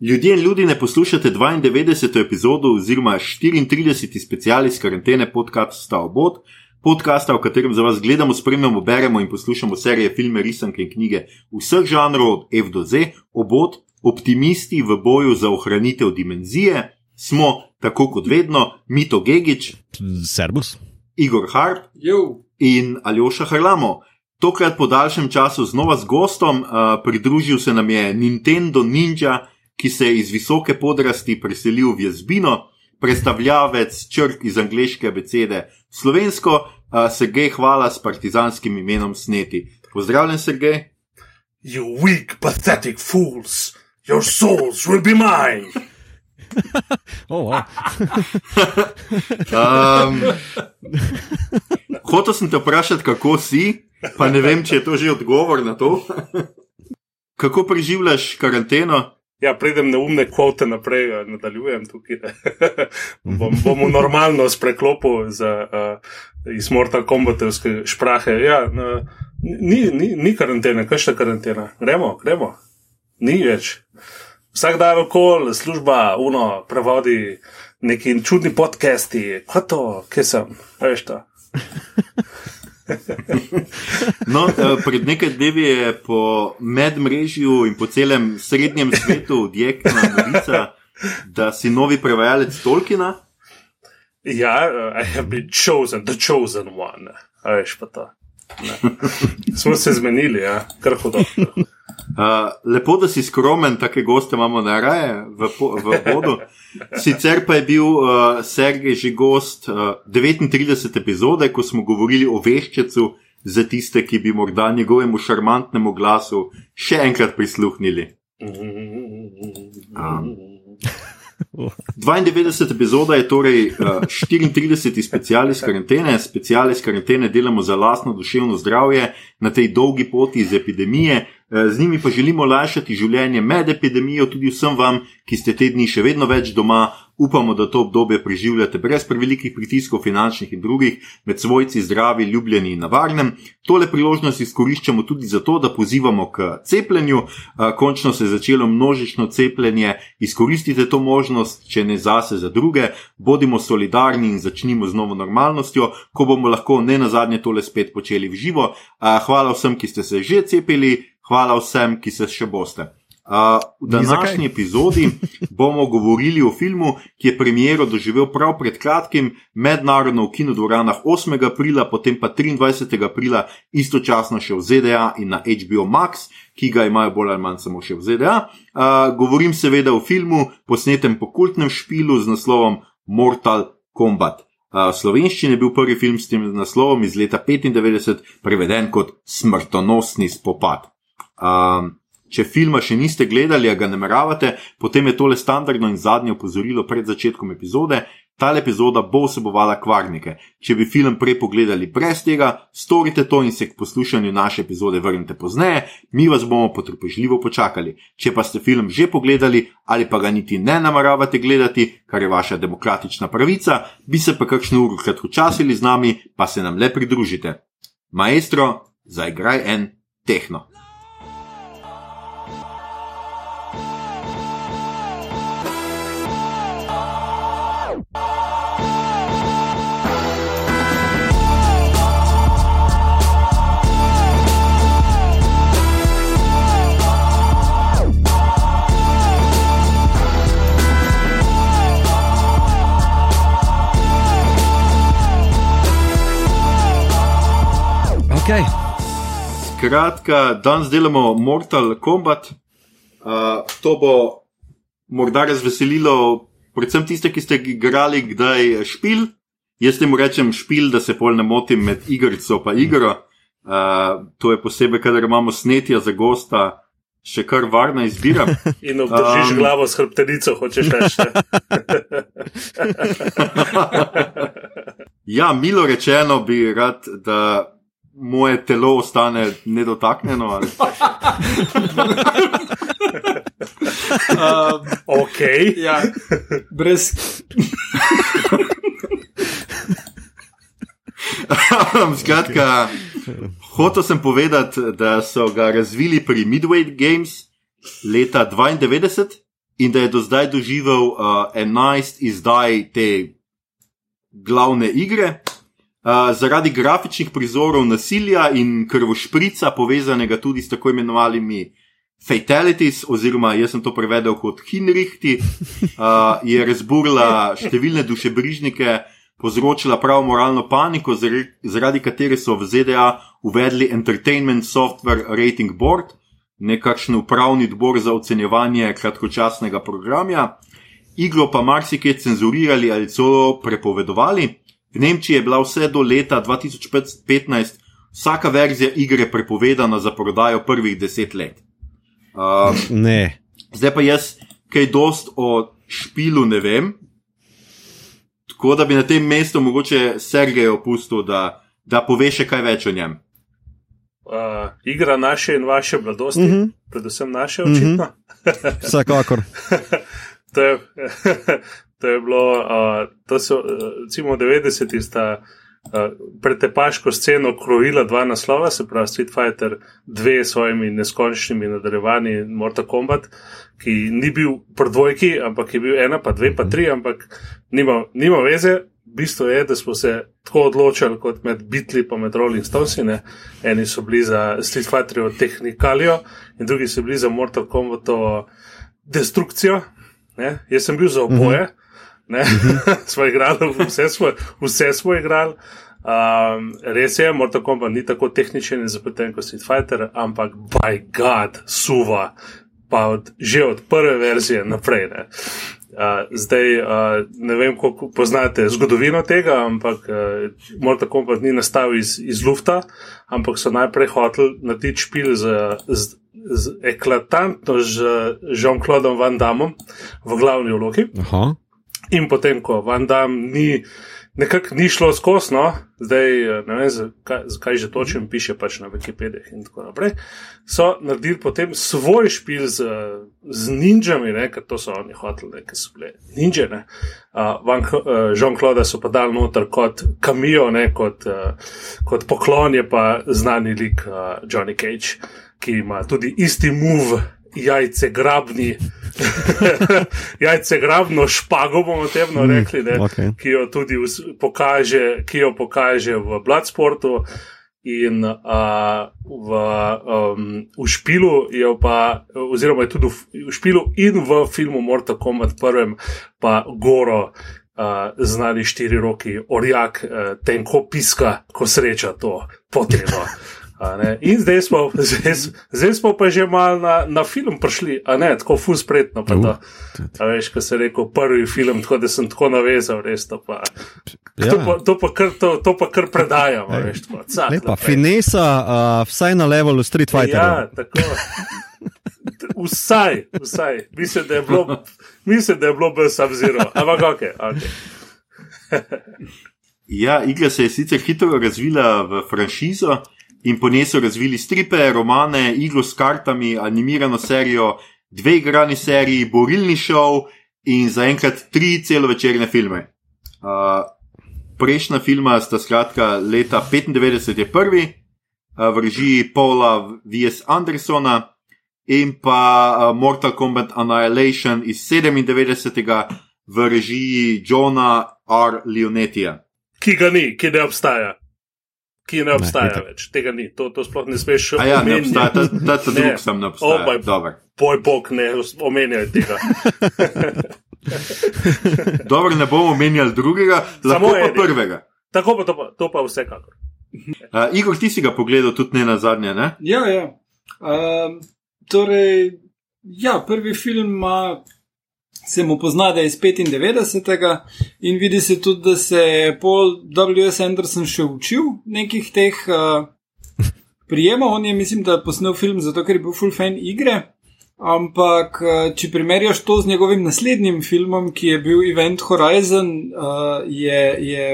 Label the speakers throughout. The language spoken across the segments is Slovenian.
Speaker 1: Ljudje in ljudi ne poslušate 92. epizodo oziroma 34. special iz karantene podcasta Obod, podcasta, v katerem za vas gledamo, spremljamo, beremo in poslušamo serije, filme, risanke in knjige vseh žanrov od F do Z. Obod, optimisti v boju za ohranitev dimenzije, smo tako kot vedno Mito Gigič,
Speaker 2: Servus.
Speaker 1: Igor Harp
Speaker 3: Jo,
Speaker 1: in Aljoša Harlamo. Tokrat po daljšem času znova z gostom, uh, pridružil se nam je Nintendo Ninja, ki se je iz visoke podrasti preselil v jazbino, predstavljavec črk iz angleške abecede slovensko, uh, Sergej Hvala s partizanskim imenom Sneti. Pozdravljen, Sergej.
Speaker 4: You weak, pathetic fools! Your souls will be mine!
Speaker 2: Oh, wow.
Speaker 1: Um, hotel sem te vprašati, kako si, pa ne vem, če je to že odgovor na to. Kako preživljaš karanteno?
Speaker 4: Ja, pridem na umne kvote naprej, eh, nadaljujem tukaj. bom, bom normalno spreklopil za, uh, iz Mortal Kombatovske šprahe. Ja, uh, ni, ni, ni karantene, kaj še karantena? Gremo, gremo. Ni več. Vsak dan okol, služba, uno, prevodi neki čudni podcasti. Kaj to, kje sem? Veš to?
Speaker 1: No, eh, pred nekaj dnevi je po medmrežju in po celem srednjem svetu odjekla novica, da si novi prevajalec Tolkiena.
Speaker 4: Ja, uh, I have been chosen, the chosen one. A veš pa to. Smo se zmenili, ja, kar hodo.
Speaker 1: Uh, lepo, da si skromen, take goste imamo najraje v, po- v vodu. Sicer pa je bil uh, Sergej že gost uh, 39. epizode, ko smo govorili o veščecu za tiste, ki bi morda njegovemu šarmantnemu glasu še enkrat prisluhnili. Um. 92. epizoda je torej uh, 34. special iz karantene. Special iz karantene delamo za lastno duševno zdravje na tej dolgi poti iz epidemije. Eh, Z njimi pa želimo lajšati življenje med epidemijo tudi vsem vam, ki ste te dni še vedno več doma. Upamo, da to obdobje preživljate brez prevelikih pritiskov, finančnih in drugih, med svojci zdravi, ljubljeni in na varnem. Tole priložnost izkoriščamo tudi zato, da pozivamo k cepljenju. Končno se je začelo množično cepljenje, izkoristite to možnost, če ne zase za druge, bodimo solidarni in začnimo z novo normalnostjo, ko bomo lahko ne na zadnje tole spet počeli v živo. Hvala vsem, ki ste se že cepili, hvala vsem, ki se še boste. V današnji epizodi bomo govorili o filmu, ki je premiero doživel prav pred kratkim, mednarodno v kinodvoranah 8. aprila, potem pa 23. aprila, istočasno še v ZDA in na HBO Max, ki ga imajo bolj ali manj samo še v ZDA. Uh, govorim seveda o filmu, posnetem po kultnem špilu z naslovom Mortal Kombat. Uh, v slovenščini je bil prvi film s tem naslovom iz leta 95 preveden kot Smrtonosni spopad. Um, če filma še niste gledali, a ga nameravate, potem je tole standardno in zadnje opozorilo pred začetkom epizode. Ta epizoda bo vsebovala kvarnike. Če bi film prej pogledali brez tega, storite to in se k poslušanju naše epizode vrnite pozneje, mi vas bomo potrpežljivo počakali. Če pa ste film že pogledali ali pa ga niti ne nameravate gledati, kar je vaša demokratična pravica, bi se pa kakšno uro kratkočasili z nami, pa se nam le pridružite. Maestro, zaigraj en tehno. Skratka, danes delamo Mortal Kombat. Uh, to bo morda razveselilo predvsem tiste, ki ste igrali kdaj špil. Jaz temu rečem špil, da se pol ne motim med igrico in igro. Uh, to je posebej, kadar imamo snetja za gosta, še kar varna izbira.
Speaker 4: In obdržiš
Speaker 1: Um.
Speaker 4: glavo s hrbtenico, hočeš reči.
Speaker 1: Ja, milo rečeno bi rad, da moje telo ostane nedotaknjeno. Ali...
Speaker 3: um,
Speaker 4: ok.
Speaker 3: ja, brez.
Speaker 1: Skratka, hotel sem povedati, da so ga razvili pri Midway Games leta 92, in da je do zdaj doživel uh, 11 izdaj te glavne igre. Uh, zaradi grafičnih prizorov nasilja in krvošprica, povezanega tudi s tako imenovanimi fatalities, oziroma jaz sem to prevedel kot hinrihti, uh, je razburila številne dušebrižnike, povzročila prav moralno paniko, zaradi, zaradi katere so v ZDA uvedli Entertainment Software Rating Board, nekakšen upravni odbor za ocenjevanje kratkočasnega programa. Iglo pa marsikaj cenzurirali ali celo prepovedovali. V Nemčiji je bila vse do leta 2015 vsaka verzija igre prepovedana za prodajo prvih deset let. Um,
Speaker 2: Ne.
Speaker 1: zdaj pa jaz kaj dost o špilu ne vem. Tako da bi na tem mestu mogoče Sergej opustil, da, da pove še kaj več o njem.
Speaker 4: Uh, igra naše in vaše mladosti,
Speaker 2: Mhm.
Speaker 4: -huh. predvsem naše, očitno.
Speaker 2: Vsekakor.
Speaker 4: to, je, to je bilo, uh, to so, uh, recimo, 90-ti sta uh, pretepaško sceno krojila dva naslova, se pravi Street Fighter 2 s svojimi neskončnimi nadaljevanji Mortal Kombat, ki ni bil pri dvojki, ampak je bil ena, pa dve, pa tri, ampak nima, nima veze. Bistvo je, da smo se tako odločili kot med Beatli in med Rolling Stonesi. Ne? Eni so bili za Street Fighterjevo tehnikalijo, in drugi so bili za Mortal Kombatovo destrukcijo. Ne? Jaz sem bil za oboje, uh -huh. smo igrali, vse smo, vse smo igrali. Um, res je, Mortal Kombat ni tako tehničen in zapleten kot Street Fighter, ampak by God, suva, pa od, že od prve verzije naprej. Ne? Uh, zdaj, uh, ne vem, koliko poznate zgodovino tega, ampak uh, Mortal Kombat ni nastal iz, iz lufta, ampak so najprej hoteli narediti špil z, z, z eklatantno z Jean-Claudom Van Damme v glavni vlogi.
Speaker 2: Aha.
Speaker 4: In potem, ko Van Damme ni, nekako ni šlo skozi, no, zdaj ne vem, zakaj, zakaj že točem piše pač na Wikipediji in tako naprej, so naredili potem svoj špil z, z ninjami, ne, ker to so oni hoteli, ker so bile ninje. ne. Uh, Jean-Claude so pa dal noter kot kamijo, ne, kot, uh, kot poklon je pa znani lik uh, Johnny Cage, ki ima tudi isti move. Jajce grabni, jajce grabno špago, bomo temu
Speaker 2: Mm,
Speaker 4: rekli, ne,
Speaker 2: okej.
Speaker 4: ki jo tudi pokaže, ki jo pokaže v Bloodsportu. In uh, v, um, v špilu je pa, oziroma je tudi v, v špilu in v filmu Mortal Kombat prvem, pa Goro, uh, znani štiri roki, orjak, uh, tenko piska, ko sreča to potrebo. A ne? In zdaj smo, zdaj, zdaj smo pa že malo na, na film prišli, a ne tako ful spretno. Pa to, a veš, ko se rekel prvi film, tako da sem tako navezal, res to pa.
Speaker 2: Ja.
Speaker 4: To, pa, to, pa kar, to, to pa kar predajamo, veš, tako, cak
Speaker 2: Lepa, finesa, uh, vsaj na levelu Street
Speaker 4: Ja,
Speaker 2: Fighterja.
Speaker 4: tako. Vsaj, vsaj. Mislim, da je bilo, mislim, da je bilo brez Sub-Zero, ampak ok. okay.
Speaker 1: Ja, igra se je sicer hitro razvila v franšizo in po njej so razvili stripe, romane, igro s kartami, animirano serijo, dve igrani seriji, borilni šov in zaenkrat tri celovečerne filme. Uh, prejšnja filma sta skratka leta 95 je prvi, uh, v režiji Paula V.S. Andersona in pa uh, Mortal Kombat Annihilation iz 97. v režiji Johna R. Leonetija.
Speaker 4: Ki ga ni, ki ne obstaja. Ki ne obstaja
Speaker 2: itak.
Speaker 4: več, tega ni, to, to sploh ne smeš
Speaker 1: A ja, ne
Speaker 4: omenjati.
Speaker 1: obstaja, ta, ta, ta
Speaker 4: Ne.
Speaker 1: drug sem ne obstaja.
Speaker 4: Oh
Speaker 1: Dobro.
Speaker 4: Boj bog, ne omenjaj tega.
Speaker 1: Dobro, ne bomo omenjali drugega, lahko pa
Speaker 4: enega.
Speaker 1: prvega.
Speaker 4: Tako pa to pa, to pa vsekakor.
Speaker 1: Uh, Igor, ti si ga pogledal tudi ne na zadnje, ne?
Speaker 3: Ja, ja. Um, torej, ja, prvi film ima, se mu pozna, da je iz 95. in vidi se tudi, da se je Paul W.S. Anderson še učil nekih teh uh, prijemov. On je, mislim, da posnel film zato, ker je bil full fan igre. Ampak, eh, če primerjaš to z njegovim naslednjim filmom, ki je bil Event Horizon, uh, je, je,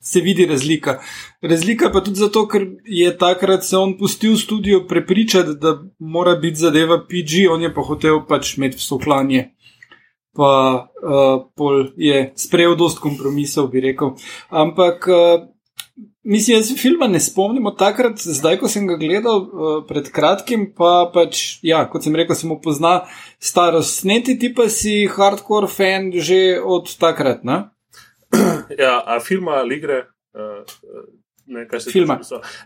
Speaker 3: se vidi razlika. Razlika pa tudi zato, ker je takrat se on pustil studio prepričati, da mora biti zadeva PG, on je pa hotel pač imeti vsoklanje. Pa uh, pol je sprejel dost kompromisov, bi rekel. Ampak uh, mislim, jaz se filma ne spomnim od takrat, zdaj, ko sem ga gledal uh, pred kratkim, pa pač, ja, kot sem rekel, sem upozna starost. Sneti ti pa si hardcore fan že od takrat, ne?
Speaker 4: Ja, a filma ali igre? Uh, Ne,
Speaker 3: Filma.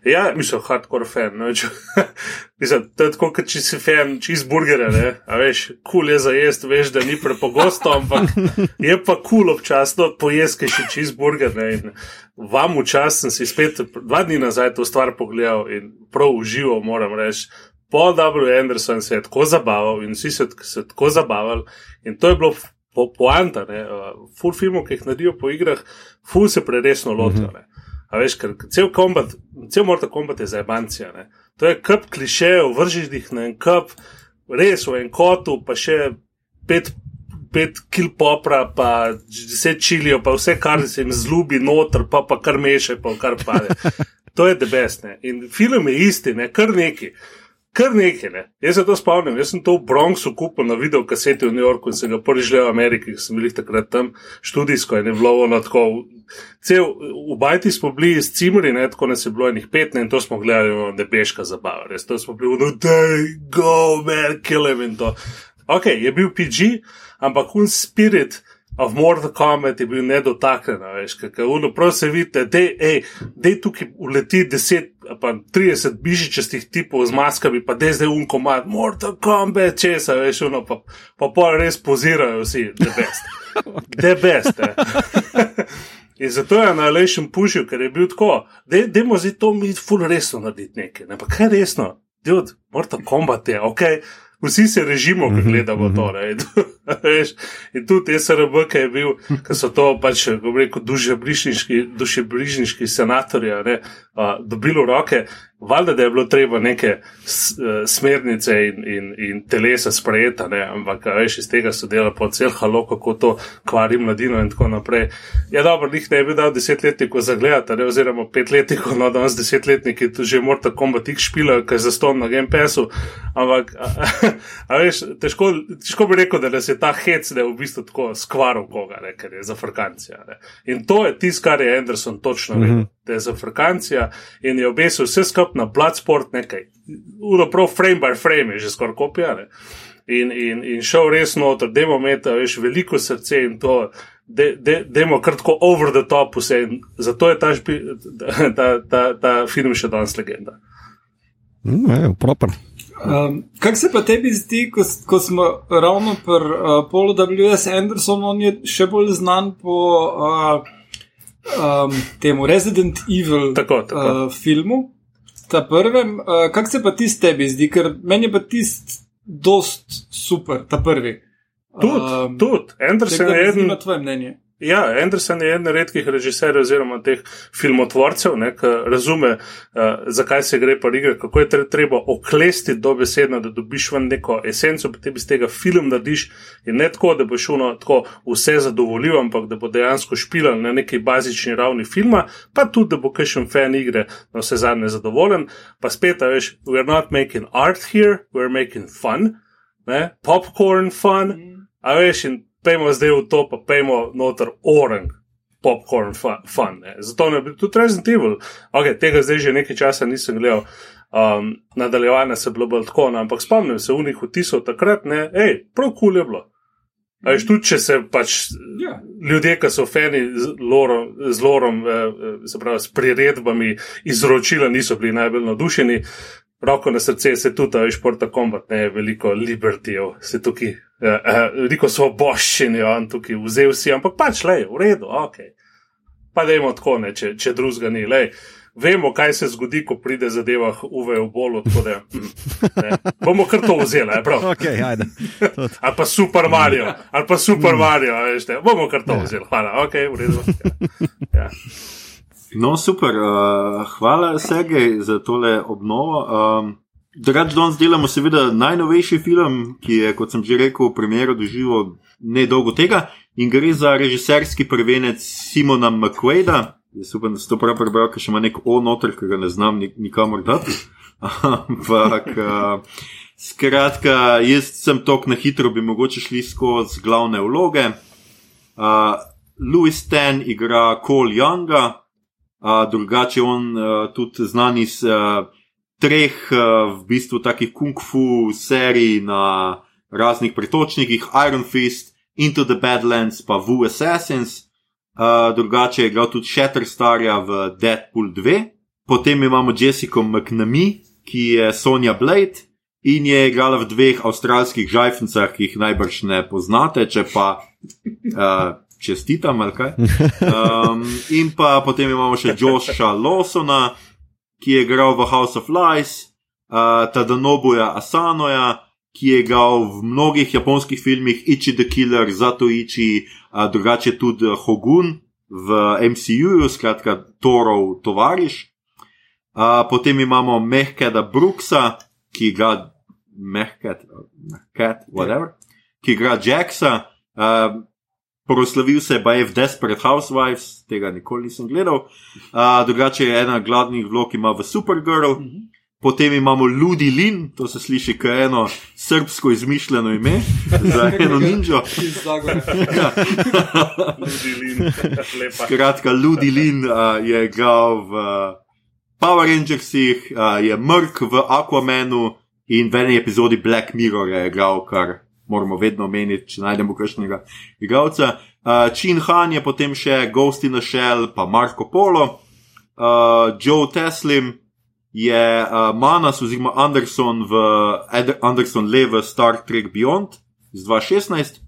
Speaker 4: Ja, mislim, hardcore fan. No, če, mislim, to je tako, kot če si fan cheeseburgera, ne. A veš, kul cool je za jesti, veš, da ni prepogosto, ampak je pa kul cool občasno pojesti še cheeseburger. Ne. In vam včasih sem si spet dva dni nazaj to stvar pogledal in prav užival, moram reči. Paul W. Anderson se je tako zabaval in vsi se, se tako zabavali. In to je bilo po, poanta, ne. Uh, Full filmov, ki jih naredijo po igrah, full se preresno lotijo. ne. A veš, ker cel kombat, cel Mortal Kombat je za ebancija. Ne? To je kup klišejev, vržiš jih na en kup, res v en kotu, pa še pet, pet kil popra, pa deset čilijo, pa vse, kar se jim zlubi noter, pa, pa kar meše, pa kar pade. To je debesne. In film je isti, ne? kar neki. Kar nekaj, ne. Jaz se to spomnim, jaz sem to v Bronxu kupil na video kaseti v New Yorku in sem ga prvič gledal v Ameriki, ker sem bil takrat tam študijsko in je bilo ono tako. Cel, v Bajti smo bili s cimri, ne, tako nas je bilo enih pet, ne, in to smo gledali, ono, nebeška zabava, res, to smo bili, no, daj, go, him in to. Ok, je bil PG, ampak un spirit of Mortal Kombat je bil nedotaknjen, veš, kako uno, prav se vidite, ej, dej tukaj uleti 10, pa 30 bižičastih tipov z maskami, pa dej zdaj un komad, Mortal Kombat, česa, veš, uno, pa, pa pol res pozirajo vsi, the best. The best, eh. In zato je Annihilation pušil, ker je bil tako, da dajmo zdaj to mi ful resno narediti nekaj. Ne? Pa kaj resno? Dude, Mortal Kombat je, ok. Vsi se režimo, ko gledamo to. ne. In, tudi SRB, ki je bil, ki so to pač, kako rekel, dušebrižniški, dušebrižniški senatorji a ne, a, dobili v roke, valjda, da je bilo treba neke eh, smernice in, in, in telesa sprejeta, ne, ampak a veš, iz tega so delali po cel halo, kako to kvari mladino in tako naprej. Ja, dobro, njih ne bi dal desetletnikov za gledati, ne, oziroma petletnikov, no danes desetletniki tu že morda kombat tik špilajo, ker je zaston na Game Passu, ampak, a, a veš, težko, težko bi rekel, da nas je ta hec, da je v bistvu tako skvaril koga, ne, ker je za frkancija. Ne. In to je tisto, kar je Anderson točno vedel, mm -hmm. Da je za frkancija in je obesil vse skupaj na Bloodsport nekaj. Uno prav frame by frame je že skoraj kopija. Ne. In, in, in šel res noter, demo meta, veš, veliko srce in to. De, de, demo kar tako over the top vse in zato je ta, špi, ta, ta, ta film še danes legenda.
Speaker 2: Mm, je, proper.
Speaker 3: Um, kaj se pa tebi zdi, ko, ko smo ravno pri uh, Paulu W.S. Andersonu, on je še bolj znan po uh, um, temu Resident Evil
Speaker 4: Tako, tako.
Speaker 3: Uh, filmu, ta prvem. Uh, kaj se pa ti s tebi zdi, ker meni je pa tist dost super, ta prvi.
Speaker 4: Tudi, um, tudi. Anderson je eden.
Speaker 3: Na tvoje mnenje.
Speaker 4: Ja, Anderson je eden redkih režiserjev oziroma teh filmotvorcev, ki razume, uh, zakaj se gre pa igre, kako je tre- treba oklesti dobesedno, da dobiš ven neko esenco, potem iz tega film narediš in ne tako, da boš šuno tako vse zadovoljil, ampak da bo dejansko špilal na neki bazični ravni filma, pa tudi, da bo kakšen fan igre na vse zadnje zadovoljen. Pa spet, veš, we're not making art here, we're making fun, ne, popcorn fun, a veš, in pejmo zdaj v to, pa pejmo noter orang. Popcorn fun. fun ne. Zato ne bi tudi Resident Evil. Okay, tega zdaj že nekaj časa nisem gledal. Um, nadaljevanje se je bilo bolj tako, no, ampak spomnim se unih vtisov takrat, ne, hej, prav kul cool je bilo. A veš, tudi če se pač
Speaker 3: Ja.
Speaker 4: ljudje, ki so fani z lorom, z, lorom, eh, eh, se pravi, s priredbami izročila, niso bili najbolj navdušeni. Roko na srce se tudi, a veš, Porta Combat, ne, veliko libertijev, se tukaj, eh, eh, veliko svoboščin je on tukaj vzel si, ampak pač, le, v redu, ok. Pa dajmo tako, ne, če, če drugega ni, le. Vemo, kaj se zgodi, ko pride zadeva uve v bolu, tako da mm, ne, bomo kar to vzeli, je prav.
Speaker 2: Ok, ajde. Tudi.
Speaker 4: Ali pa Super Mario, ali pa Super Mario, a veš, bomo kar to vzeli. Hvala, ok, v redu. Ja. Ja.
Speaker 1: No, super, uh, hvala Sergej za tole obnovo. Um, Drugač, danes delamo seveda najnovejši film, ki je, kot sem že rekel, premiero doživel nedolgo tega in gre za režiserski prvenec Simona McQuaida. Jaz upam, da ste to prav prebrali, ker še ima nek O noter, ki ga ne znam nik nikamor dati. Ampak, uh, skratka, jaz sem tok na hitro, bi mogoče šli skozi glavne vloge. Uh, Louis Ten igra Cole Younga, uh, drugače on uh, tudi znan iz uh, treh uh, v bistvu takih kung fu serij na raznih pretočnikih, Iron Fist, Into the Badlands, pa Wu Assassins. Uh, drugače je igral tudi Shatterstarja v Deadpool 2, potem imamo Jessico McNamee, ki je Sonja Blade in je igrala v dveh avstralskih žajfnicah, ki jih najbrž ne poznate, če pa uh, čestitam ali kaj. Um, in pa potem imamo še Josha Lawsona, ki je igral v House of Lies, uh, Tadanobuja Asanoja, ki je igral v mnogih japonskih filmih, Ichi the Killer, Zato Ichi, uh, drugače tudi Hogun v MCU, skratka Torov tovariš. Uh, potem imamo Mehkeda Brooksa, ki ga Mehked, Mehked, whatever, ki igra Jacksa. Uh, Proslavil se je Baje v Desperate Housewives, tega nikoli nisem gledal. Uh, drugače je ena glavnih vlog, ima v Supergirl, mm -hmm. potem imamo Ludi Lin, to se sliši kot eno srpsko izmišljeno ime za eno ninjo. Ja. Skratka, Ludi Lin uh, je igral v uh, Power Rangersih, uh, je mrk v Aquamanu in v eni epizodi Black Mirror je igral kar moramo vedno omeniti, če najdemo kakšnega igralca. Uh, Chin Han je potem še Ghost in the Shell, pa Marko Polo, uh, Joe Teslim je uh, Manas oziroma Anderson v Ed Anderson Leve Star Trek Beyond iz 2016.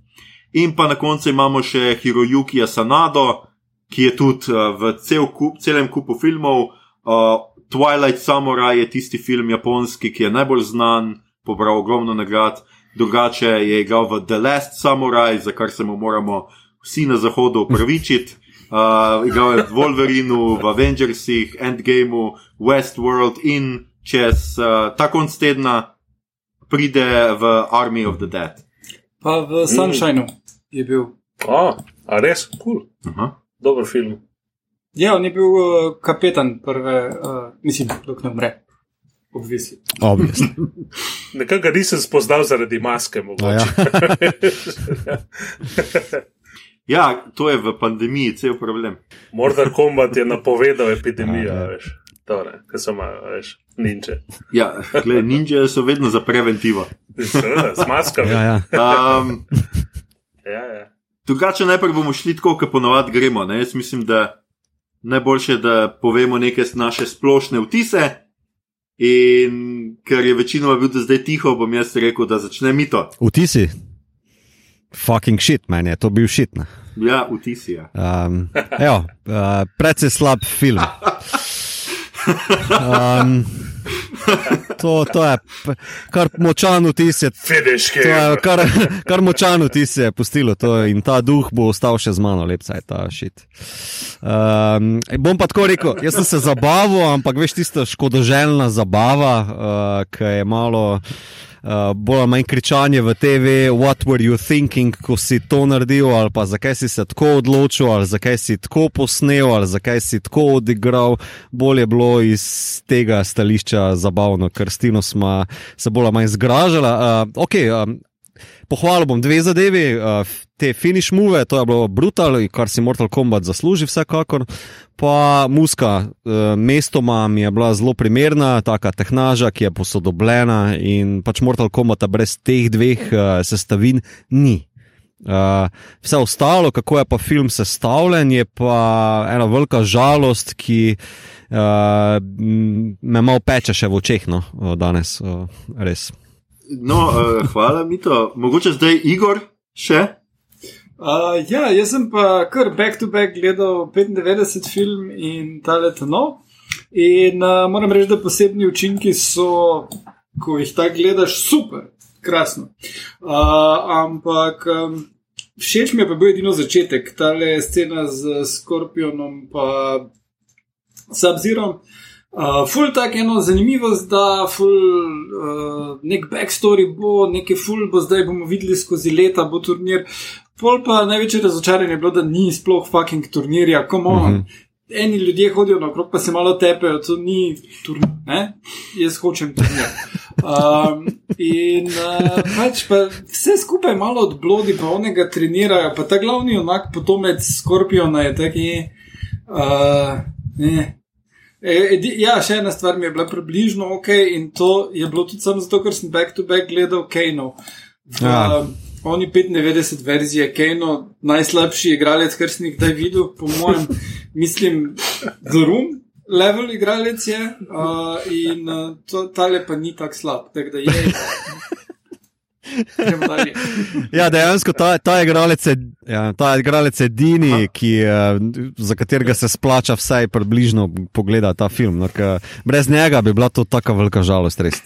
Speaker 1: In pa na koncu imamo še Hiroyuki Sanado, ki je tudi uh, v cel kup, celem kupu filmov. Uh, Twilight Samurai je tisti film japonski, ki je najbolj znan, pobral ogromno nagrad drugače je igral v The Last Samurai, za kar se mu moramo vsi na zahodu upravičiti. Uh, igral je v Wolverineu, v Avengersih, Endgameu, Westworld in čez uh, ta konc tedna pride v Army of the Dead.
Speaker 3: Pa v Sunshineu mm. je bil.
Speaker 4: A, a res, kul. Cool. Dober film.
Speaker 3: Ja, on je bil uh, kapetan prve, uh, mislim, dok ne umre. Obvisi.
Speaker 4: Nekaj nisem spoznal zaradi maske.
Speaker 2: Ja.
Speaker 1: ja, to je v pandemiji cel problem.
Speaker 4: Morda kombat je napovedal epidemijo, ja, veš. Tore, kaj so ima, veš, ninja.
Speaker 1: Ja, gled, ninja so vedno za preventivo.
Speaker 4: Z maskami.
Speaker 2: Ja, ja.
Speaker 1: Um,
Speaker 4: ja, ja.
Speaker 1: Drugače, najprej bomo šli tako, kot ponovadi gremo. Ne? Jaz mislim, da najboljše, da povemo neke naše splošne vtise. In ker je večinoma bil zdaj tiho, bom jaz rekel, da začne mito.
Speaker 2: Vtisi. Fucking shit, meni je to bil shit. Ne?
Speaker 1: Ja, vtisi. Ja.
Speaker 2: Um, uh, Predvsej slab film. Um, to, to je kar močan vtis. Kar, kar močan vtis je pustilo to in ta duh bo ostal še z mano, lepca je ta šit. Um, bom pa tako rekel, jaz sem se zabaval, ampak veš tisto škodoželjna zabava, uh, ki je malo. Uh, bolj ali manj kričanje v TV, what were you thinking, ko si to naredil, ali pa zakaj si se tako odločil, ali zakaj si tako posnel, ali zakaj si tako odigral. Bolje je bilo iz tega stališča zabavno, ker stino smo se bolj ali manj zgražali. Uh, okay, um, Pohvalil bom dve zadevi, uh, te finish move, to je bilo brutal, kar si Mortal Kombat zasluži, vsekakor. Pa muska, uh, mestoma mi je bila zelo primerna, taka tehnaža, ki je posodobljena in pač Mortal Kombat brez teh dveh uh, sestavin ni. Uh, vse ostalo, kako je pa film sestavljen, je pa ena velika žalost, ki uh, me malo peče še v očeh, no, danes, uh, res.
Speaker 1: No, uh, hvala, Mito. Mogoče zdaj Igor še?
Speaker 3: Uh, ja, jaz sem pa kar back to back gledal 95 film in ta leto no. In uh, moram reči, da posebni učinki so, ko jih tako gledaš, super, krasno. Uh, ampak um, všeč mi je pa bil edino začetek, ta le scena z Skorpionom in Subzirom. Uh, ful tak eno zanimivost, da ful uh, nek backstory bo, nekaj ful bo zdaj bomo videli skozi leta, bo turnir. Pol pa največje razočaranje je bilo, da ni sploh fucking turnirja, komo. Uh -huh. Eni ljudje hodijo naokrog, pa se malo tepejo, to ni turnir, ne? Jaz hočem turnir. Um, in uh, pač pa vse skupaj malo od blodi, pa onega trenirajo, pa ta glavni onak potomec Skorpiona je taki. Uh, Ne. E, edi, ja, še ena stvar mi je bila približno ok, in to je bilo tudi samo zato, ker sem back-to-back -back gledal Kano. V, ja. Oni 95 verzije Kano, najslabši igralec, kar sem jih kdaj videl, po mojem, mislim, Grum. Level igralec je, uh, in uh, to, tale pa ni tako slab. Tak,
Speaker 2: ja, dejansko ta, ta igralec je, ja, ta igralec je edini, ki, za katerega se splača vsaj približno pogledati ta film. No, brez njega bi bila to tako velika žalost. Res.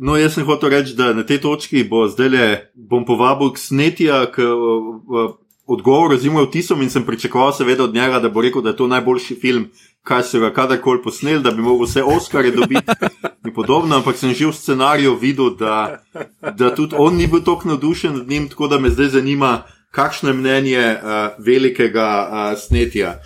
Speaker 1: No, jaz sem hotel reči, da na tej točki bo zdaj bom povabil k snetija, k odgovoru z imel tisom in sem pričakoval seveda od njega, da bo rekel, da je to najboljši film kaj so ga kadarkoli posneli, da bi mogel vse Oscare dobiti in podobno, ampak sem že v scenariju videl, da, da tudi on ni bil tako navdušen nad njim, tako da me zdaj zanima, kakšno je mnenje uh, velikega uh, snetja.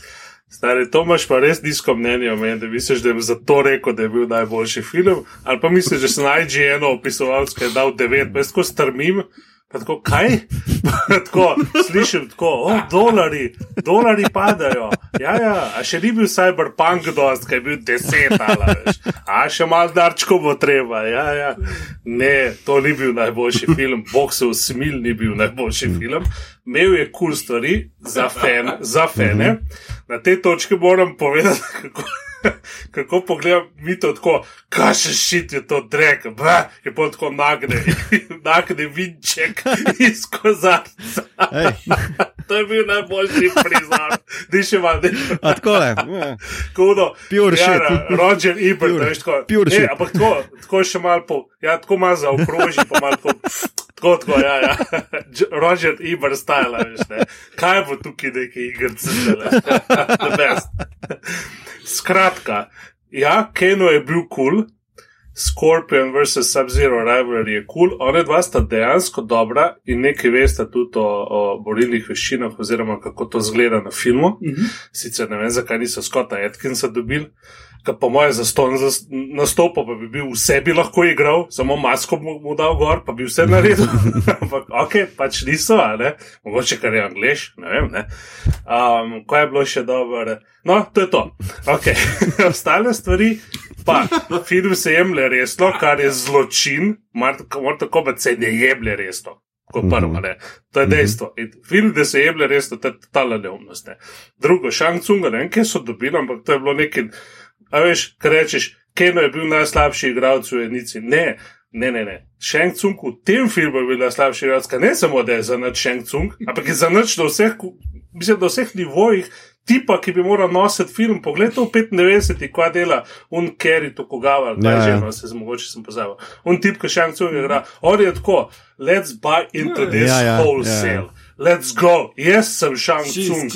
Speaker 4: Stari, to imaš pa res nizko mnenje o meni, da misliš, da je za to rekel, da je bil najboljši film, ali pa misliš, da sem najdi eno opisovalce, ki je dal devet, pa jaz tako strmim. Pa tako, kaj? tako, slišim tako, o, dolari, dolari padajo. Ja, ja, a še ni bil cyberpunk dost, kaj je bil deset, ali veš. A še malo darčko bo treba. Ja, ja. Ne, to ni bil najboljši film, bog se usmil, ni bil najboljši film. Imel je kul cool stvari za, fen, za fene. Na tej točki moram povedati, kako. kako pogledam, mi to tako, kaj še šit je to drek, bra, je pa tako nagne, nagne vinček iz kozarca. to je bil najboljši prizor, di še še
Speaker 2: malo. Tako je.
Speaker 4: Kudo.
Speaker 2: Pure
Speaker 4: ja,
Speaker 2: shit.
Speaker 4: Roger Ebert, veš, tako.
Speaker 2: Pure shit.
Speaker 4: Ampak tako, tako še malo, po, ja, tako malo zaokroži, pa malo tako. Tako, tako, ja, ja. Roger Ebert style, veš, ne. Kaj bo tukaj neki igrci, ne? Best. Skratka, ja, Keno je bil kul, cool. Scorpion vs. Sub-Zero Rivalry je kul, cool. one dva sta dejansko dobra in nekaj veste tudi o, o borilnih veščinah, oziroma kako to zgleda na filmu. Mm -hmm. Sicer ne vem, zakaj niso Scotta Atkinsa dobili. Kar po mojem nastopu, pa bi bil vse bi lahko igral, samo masko mu, mu dal gor, pa bi vse naredil. Ampak, ok, pač niso, ne? mogoče kar je angliš, ne vem. Ne? Um, kaj je bilo še dobro? No, to je to. Okay. Ostale stvari, pa film se jemlje resno, kar je zločin, morda tako, da se ne jemlje resno. Kot prvo, ne. To je mhm. dejstvo. In film, da se jemlje resno, to je totala neumnost. Ne. Drugo, Shang Tsung, ne vem, kje so dobili, ampak to je bilo nekaj. A veš, kaj rečeš, Keno je bil najslabši igralec v Enici. Ne, ne, ne. ne. Shang Tsung v tem filmu je bil najslabši igralec, ne samo da je za noč Shang Tsung, ampak je za noč na vseh, mislim, na vseh nivojih tipa, ki bi moral nositi film. Poglej, to v 95-ih, kva dela, un Kerry, to kogaval, kaj ja, že, ja. no, se zmogoče sem pozabil. Un tip, ki še enkrat igra, on je tako, let's buy into ja, this ja, ja, wholesale. Ja. Let's go, jaz sem Shang Tsung.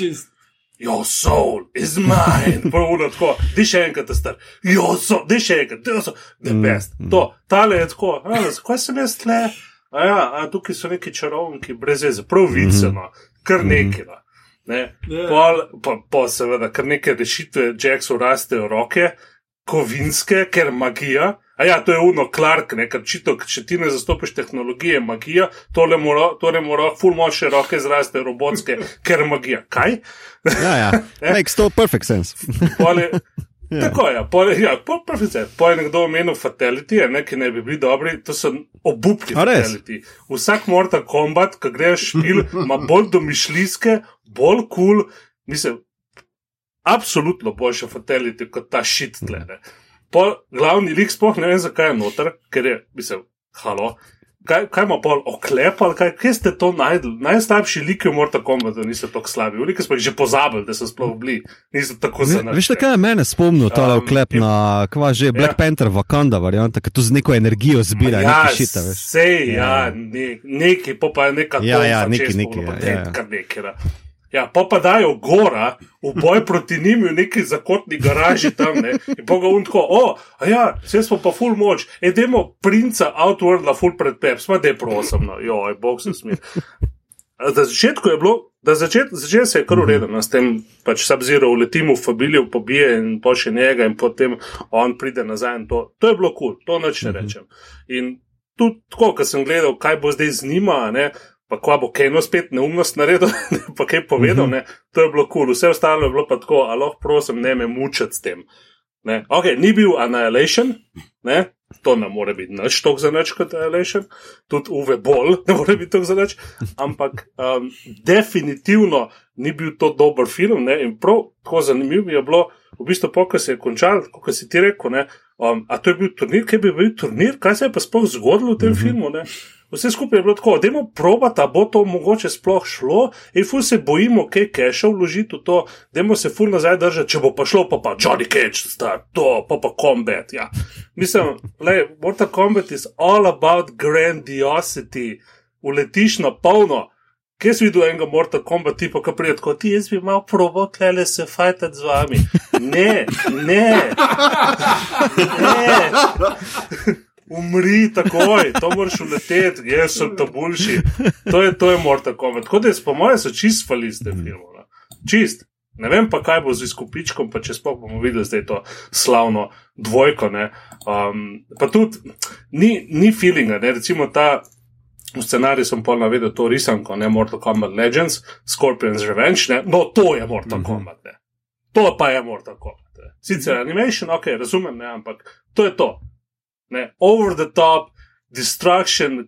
Speaker 4: Your soul is mine. Pravno tako, di še enkrat, star. Your soul, di še enkrat, to je the mm, best. Mm. To, tale je tako, zakaj sem jaz tle? A ja, a tukaj so neki čarovniki, brez veze, prav viceno, mm -hmm. kar neki. Mm -hmm. Ne? Yeah. Pol, pa, pa seveda, ker neke rešitve Jacksu rastejo roke, kovinske, ker magija. A ja, to je uno, Clark, ne, ker čito, če ti ne zastopiš tehnologije, magija, tole mora, tole mora, full moče roke zraste robotske, ker magija. Kaj?
Speaker 2: Ja, ja. Makes to perfect sense.
Speaker 4: Pole, Ja. Tako je, po, ja, po, po je nekdo omenil fatality, ne, ki ne bi bili dobri, to so obupni fatality. Vsak Mortal Kombat, ki greš špil, ima bolj domišljijske, bolj kul, cool, mislim, absolutno boljše fatality kot ta šit tle. Po glavni lik sploh ne vem, zakaj je noter, ker je, mislim, halo, kaj, kaj ima pol oklepal, kaj, kje ste to najdli? Najslabši liki v Mortal Kombatu niso tako slabi, veliki smo jih že pozabili, da so sploh bili, niso tako zelo.
Speaker 2: Veš, kaj je mene spomnil ta um, oklep na, kva že, Black ja. Panther, Wakanda varianta, ki tu z neko energijo zbira, ja, šita, veš.
Speaker 4: Sej, ja, ja ne, neki, pa je neka
Speaker 2: ja, ja, neki, neki, ja, ja.
Speaker 4: nekaj. Ja, pa pa dajo gora v boj proti njim v neki zakotni garaži tam, ne? in pa ga unko, o, a ja, vse smo pa full moč, edemo princa Outworld la full pred pep, smo de prosim, no, joj, bog se smije. Na začetku je bilo, da začet, začet se je kar ureden, no, s tem pač Sub-Zero uleti v familijo, pobije in pošlje njega in potem on pride nazaj in to, to je bilo kul, cool, to noč ne rečem. In tudi tako, ko sem gledal, kaj bo zdaj z njima, ne, pa kva bo Keno spet neumnost naredil, pa kaj povedal, ne, to je bilo kul, cool. vse ostalo je bilo pa tako, a lahko prosim, ne me mučati s tem. Ne. Ok, ni bil Annihilation, ne, to ne more biti nič tok za nič kot Annihilation, tudi Uwe Boll ne more biti tok za nič, ampak um, definitivno ni bil to dober film ne, in prav tako zanimivo je bilo, v bistvu, ko se je končal, kot si ti rekel, ne, um, a to je bil turnir, kaj bi bil turnir, kaj se je pa sploh zgodilo v tem mm -hmm. filmu. Ne. Vse skupaj je bilo tako, da je proba, da bo to mogoče sploh šlo, in ful se bojimo, kaj keša vložiti v to, da je se ful nazaj držati, če bo pa šlo, pa pa Johnny Cage, star, to, pa pa Combat. Ja. Mislim, le, Mortal Kombat is all about grandiosity, uletiš na polno. Kje si videl enega Mortal Kombat, tipa, ki pride kot ti, jaz bi imel probo, klele se fajtati z vami. Ne, ne. ne umri takoj, to moraš uleteti, jaz sem to boljši. To je, to je morda komet. Tako da je, po mojem, so čist fali z tem filmom. Čist. Ne vem pa, kaj bo z izkupičkom, pa če spoh bomo videli zdaj to slavno dvojko. Um, pa tudi ni, ni feelinga, ne? recimo ta. V scenariju sem pol navedel to risanko, ne Mortal Kombat Legends, Scorpion's Revenge, ne? no to je Mortal mm -hmm. Kombat, ne? to pa je Mortal Kombat. Ne? Sicer animation, ok, razumem, ne? ampak to je to ne, over the top, destruction,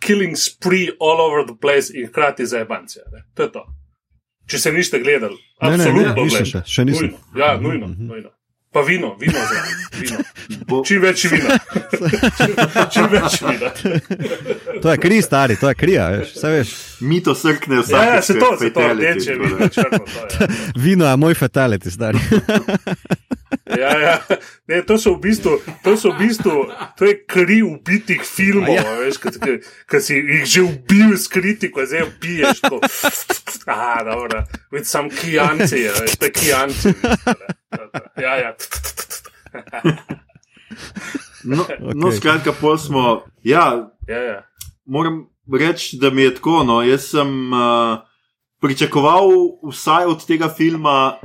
Speaker 4: killing spree all over the place in hkrati za ebancije. To je to. Če se niste gledali, absolutno
Speaker 2: ne, ne, še, še nisem.
Speaker 4: Nujno. Ja, nujno, mm -hmm. nujno. Pa vino, vino, vino. Bo... Čim več vina. Čim več vina.
Speaker 2: to je kri, stari, to je kri, veš, vse veš.
Speaker 1: Mi to srkne vse.
Speaker 4: Ja, se to, se to, reče, vino, črno, to je.
Speaker 2: Vino je moj fatality, stari.
Speaker 4: Ja, ja. Ne, to so v bistvu, to so v bistvu, to je kri ubitih filmov, ja. veš, ki si jih že ubil s kritiko, zdaj piješ to. Ah, dobro, with some kijanci, veš, to je kijanci. Ja, ja.
Speaker 1: No, okay. no skratka, pol smo. Ja,
Speaker 4: ja, ja.
Speaker 1: Moram reči, da mi je tako. No, jaz sem uh, pričakoval vsaj od tega filma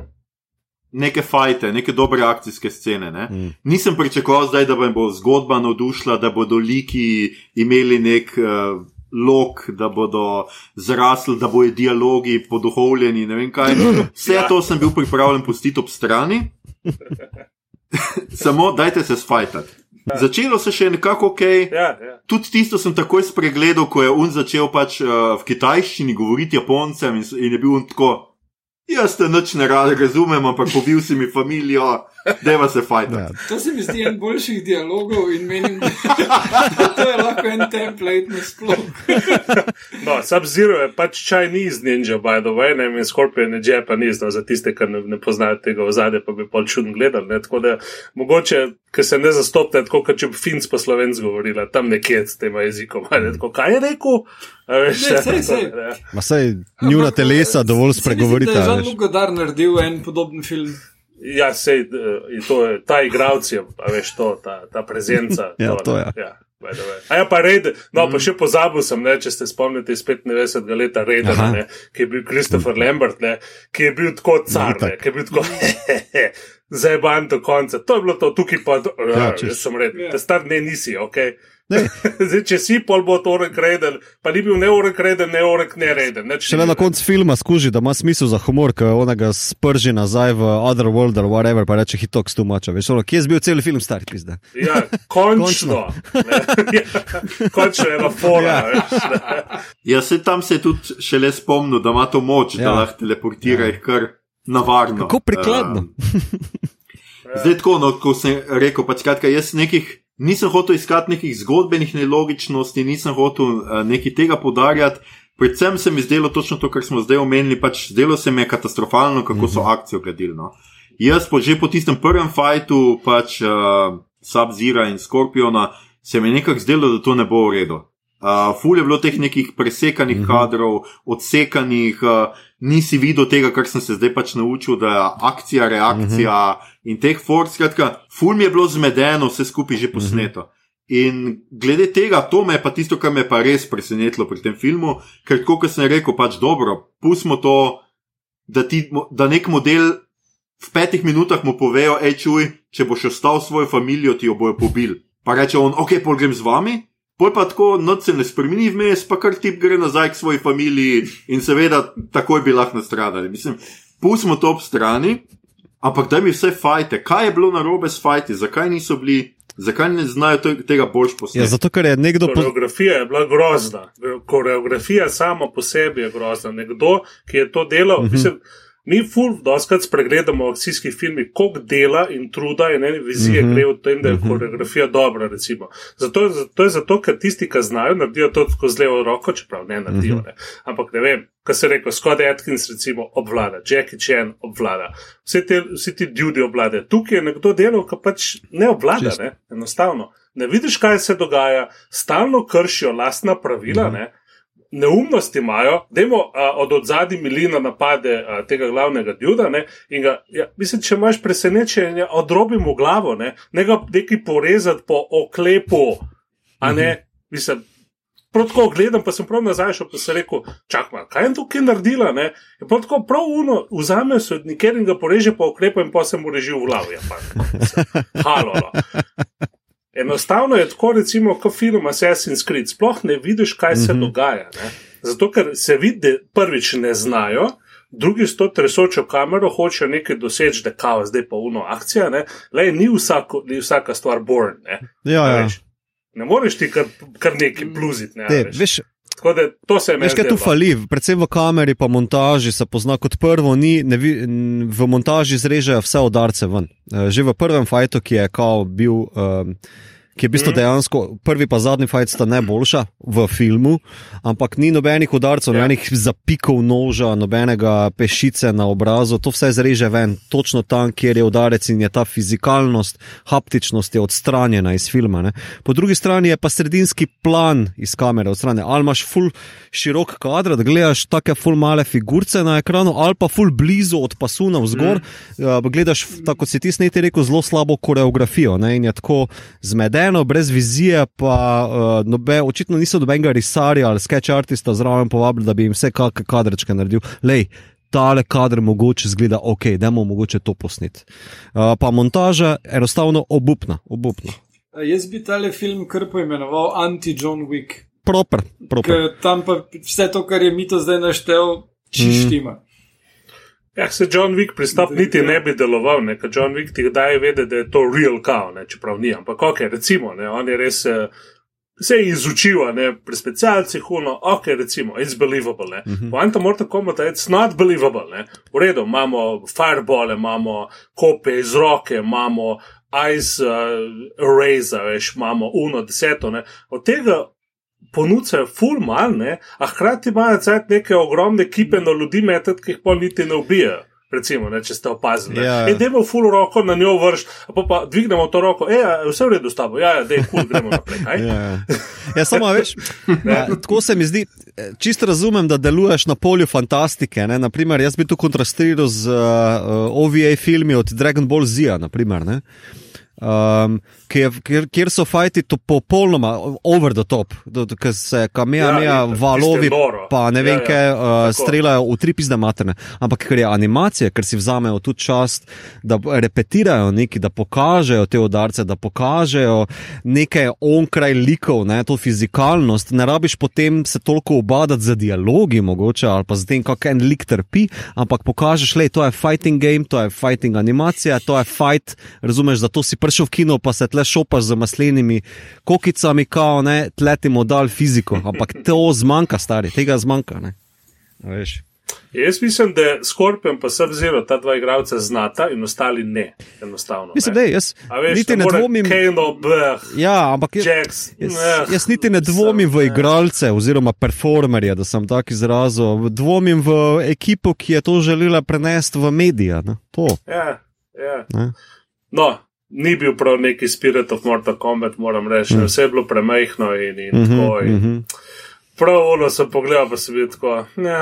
Speaker 1: neke fajte, neke dobre akcijske scene. Ne? Mm. Nisem pričakoval zdaj, da bo zgodba navdušila, da bodo liki imeli nek. Uh, Lok, da bodo zrasli, da bodo dialogi poduhovljeni. Vse ja. to sem bil pripravljen pustiti ob strani, samo dajte se spajtati. Ja. Začelo se še nekako ok.
Speaker 4: Ja, ja.
Speaker 1: Tudi tisto sem takoj spregledal, ko je on začel pač, uh, v kitajščini govoriti japoncem in, in je bil on tako. Jaz te noč ne razumem, ampak pobil si mi familijo, da se fajn. Ja.
Speaker 3: To se mi zdi en boljših dialogov in menim, da to je lahko en template na sploh.
Speaker 4: no, Sub-Zero je pač Chinese ninja, by the way, ne in Scorpion je Japanese, no, za tiste, ki ne, ne poznajo tega v zadnje, pa bi pol čudno gledali. Ne? Tako da mogoče, ker se ne zastopte, tako kot če bi Finc po slovenc govorila, tam nekje s tem jezikom. Tako, kaj je rekel?
Speaker 2: Saj njuna telesa dovolj spregovorita.
Speaker 3: Ja, že Lugodar naredil en podoben film.
Speaker 4: Ja, sej, to je ta igralec, veš, to, ta, ta prezenca.
Speaker 2: ja, to, to je.
Speaker 4: Ja. A ja, pa red, no, pa mm. še pozabil sem, ne, če ste spomnili iz 95. leta reda, ne, ki je bil Christopher Lambert, ne, ki je bil tako car, ne, ki je bil tako zajeban do konca. To je bilo to, tukaj pa, ja, ja, sem rekel, ja. star ne nisi, okej. Zdaj, če si pol bo to orek reden, pa ni bil ne orek reden, ne orek ne reden.
Speaker 2: Še le na koncu filma skuži, da ima smisel za humor, ko onega sprži nazaj v Otherworld ali whatever, pa reče hitok stumača. Veš, ono, kje je bil cel film star, pizda?
Speaker 4: Ja, končno. končno je na fora.
Speaker 1: Ja. ja, se tam se je tudi šele spomnil, da ima to moč, ja. da lahko teleportira jih ja. kar navarno.
Speaker 2: Kako prikladno.
Speaker 1: Um, Zdaj, tako, no, ko sem rekel, pač kratka, jaz nekih nisem hotel iskati nekih zgodbenih nelogičnosti, nisem hotel uh, nekaj tega podarjati. Predvsem se mi zdelo točno to, kar smo zdaj omenili, pač zdelo se mi je katastrofalno, kako so mhm. akcijo gledili. No. Jaz pa že po tistem prvem fajtu, pač uh, Sub-Zira in Skorpiona, se mi je nekako zdelo, da to ne bo v redu. Uh, ful je bilo teh nekih presekanih mhm. -huh. kadrov, odsekanih, uh, nisi videl tega, kar sem se zdaj pač naučil, da je akcija, reakcija uh mhm. -huh. in teh forc. Skratka, ful mi je bilo zmedeno, vse skupaj že posneto. Uh mhm. -huh. In glede tega, to me je pa tisto, kar me je pa res presenetilo pri tem filmu, ker kot sem rekel, pač dobro, pustimo to, da, ti, da nek model v petih minutah mu povejo, hej, čuj, če boš ostal svojo družino, ti jo bojo pobili. Pa reče on, ok, pol grem z vami pol pa tako noč se ne spremeni vmes, pa kar tip gre nazaj k svoji familiji in seveda takoj bi lahko nastradali. Mislim, pustimo to ob strani, ampak da mi vse fajte, kaj je bilo narobe s fajti, zakaj niso bili. Zakaj ne znajo tega boljš posneti?
Speaker 2: Ja, zato, ker je nekdo.
Speaker 4: Koreografija je bila grozna. Koreografija sama po sebi je grozna. Nekdo, ki je to delal, uh mhm. -huh. mislim, Mi, ful, doskrat spregledamo v akcijskih filmih, koliko dela in truda in ene vizije mhm. -huh. gre v tem, da je mhm. -huh. koreografija dobra. Zato, to je zato, ker tisti, ki znajo, naredijo to tako z levo roko, čeprav ne naredijo. Mhm. -huh. ne. Ampak ne vem, kaj se reko, Scott Atkins recimo obvlada, Jackie Chan obvlada, vsi, te, vsi ti ljudje obvladajo. Tukaj je nekdo delal, ki pač ne obvlada, ne? enostavno. Ne vidiš, kaj se dogaja, stalno kršijo lastna pravila. Uh -huh neumnosti imajo, da jim od odzadi milina napade a, tega glavnega duda. Ne, ga, ja, mislim, če imaš presenečenje, odrobimo glavo, ne, ne ga neki porezati po oklepu, a ne, mhm. mislim. Prav tako gledam, pa sem prav nazaj šel, pa sem rekel, čakaj, kaj je tukaj naredila? Ne? Je prav tako prav uno, vzame se od nikjer in ga poreže po oklepu in pa se mu reži v glavi. Ja, Halo. Enostavno je tako, recimo, kot film Assassin's Creed, sploh ne vidiš, kaj se mm -hmm. dogaja. Ne? Zato, ker se vidi, da prvič ne znajo, drugi s to tresočo kamero hočejo nekaj doseči, da je kao, zdaj pa uno akcija. Le, ni, vsako, ni vsaka stvar born. Ne,
Speaker 2: ja, ja.
Speaker 4: ne moreš ti kar, kar nekaj bluziti. Ne,
Speaker 2: Te, veš,
Speaker 4: Da, to se mi
Speaker 2: zdi. Nekaj tu fali, predvsem v kameri, pa montaži se pozna kot prvo, ni, ne, v montaži zrežejo vse udarce ven. Eh, že v prvem fajtu, ki je bil. Um, ki je v bistvu mhm. dejansko prvi pa zadnji fajt sta najboljša v filmu, ampak ni nobenih udarcev, ja. nobenih zapikov noža, nobenega pešice na obrazu, to vse zreže ven, točno tam, kjer je udarec in je ta fizikalnost, haptičnost je odstranjena iz filma. Ne. Po drugi strani je pa sredinski plan iz kamere odstranjen. Ali imaš full širok kader, da gledaš take full male figurce na ekranu, ali pa full blizu od pasu na vzgor, mm. uh, gledaš, tako si ti sneti rekel, zelo slabo koreografijo ne, in je tako zmeden zmedeno, brez vizije, pa uh, nobe, očitno niso dobenega risarja ali sketch artista zraven povabili, da bi jim vse kakšne kadrčke naredil. Lej, tale kader mogoče zgleda ok, da bomo mogoče to posneti. Uh, pa montaža je enostavno obupna. obupna.
Speaker 3: Jaz bi tale film kar poimenoval Anti-John Wick.
Speaker 2: Proper, proper.
Speaker 3: Tam pa vse to, kar je mito zdaj naštel, čištima. Mm.
Speaker 4: Ja, se John Wick pristop niti ne bi deloval, ne? ker John Wick ti daje vedeti, da je to real cow, ne? čeprav ni, ampak ok, recimo, ne? on je res. Uh, Se je izučil, ne, pri specialcih, huno, ok, recimo, it's believable. Mm -hmm. Poanta Mortal Kombat je, it's not believable. Ne. V redu, imamo firebole, imamo kope iz roke, imamo ice uh, eraser, veš, imamo uno, deseto. Ne. Od tega ponudzajo ful mal, ne, a hkrati imajo cajt neke ogromne kipe na ljudi metet, ki jih pa niti ne ubijajo. Recimo, ne, če ste opazili. Ja. E, Demo full roko na njo vrš, pa, pa dvignemo to roko, e, vse v redu s tabo, ja, da je kul, gremo naprej. ja.
Speaker 2: ja, samo veš, ja, tako se mi zdi, čisto razumem, da deluješ na polju fantastike. Ne? Naprimer, jaz bi tu kontrastiral z uh, OVA filmi od Dragon Ball Z, naprimer. Ne? Um, kjer, kjer, kjer so fajti to popolnoma over the top, ker se kamija, ja, meja, valovi, pa ne vem, ja, ja. kaj uh, streljajo v tri pizde materne. Ampak ker je animacija, ker si vzamejo tudi čast, da repetirajo neki, da pokažejo te udarce, da pokažejo nekaj onkraj likov, ne, to fizikalnost. Ne rabiš potem se toliko obadati za dialogi, mogoče, ali pa za tem, kako en lik trpi, ampak pokažeš, le, to je fighting game, to je fighting animacija, to je fight, razumeš, zato si prišel v kino, pa se tle šopaš z maslenimi kokicami, kao ne, tletimo dal fiziko, ampak to zmanjka, stari, tega zmanjka.
Speaker 4: Jaz mislim, da Skorpion pa se vzelo ta dva igralca znata in ostali ne.
Speaker 2: Mislim, da jaz
Speaker 4: veš,
Speaker 2: niti ne dvomim.
Speaker 4: Kano, bleh,
Speaker 2: ja, ampak jaz,
Speaker 4: Jax,
Speaker 2: jaz, jaz niti ne dvomim v igralce oziroma performerje, da sem tak izrazil. Dvomim v ekipo, ki je to želela prenesti v medije.
Speaker 4: Ja, ja. No, ni bil prav neki spirit of Mortal Kombat, moram reči, mm. vse je bilo premehko in, in mm -hmm, tako. In mm -hmm. Prav ono sem pogledal, pa sem bil tako, ne,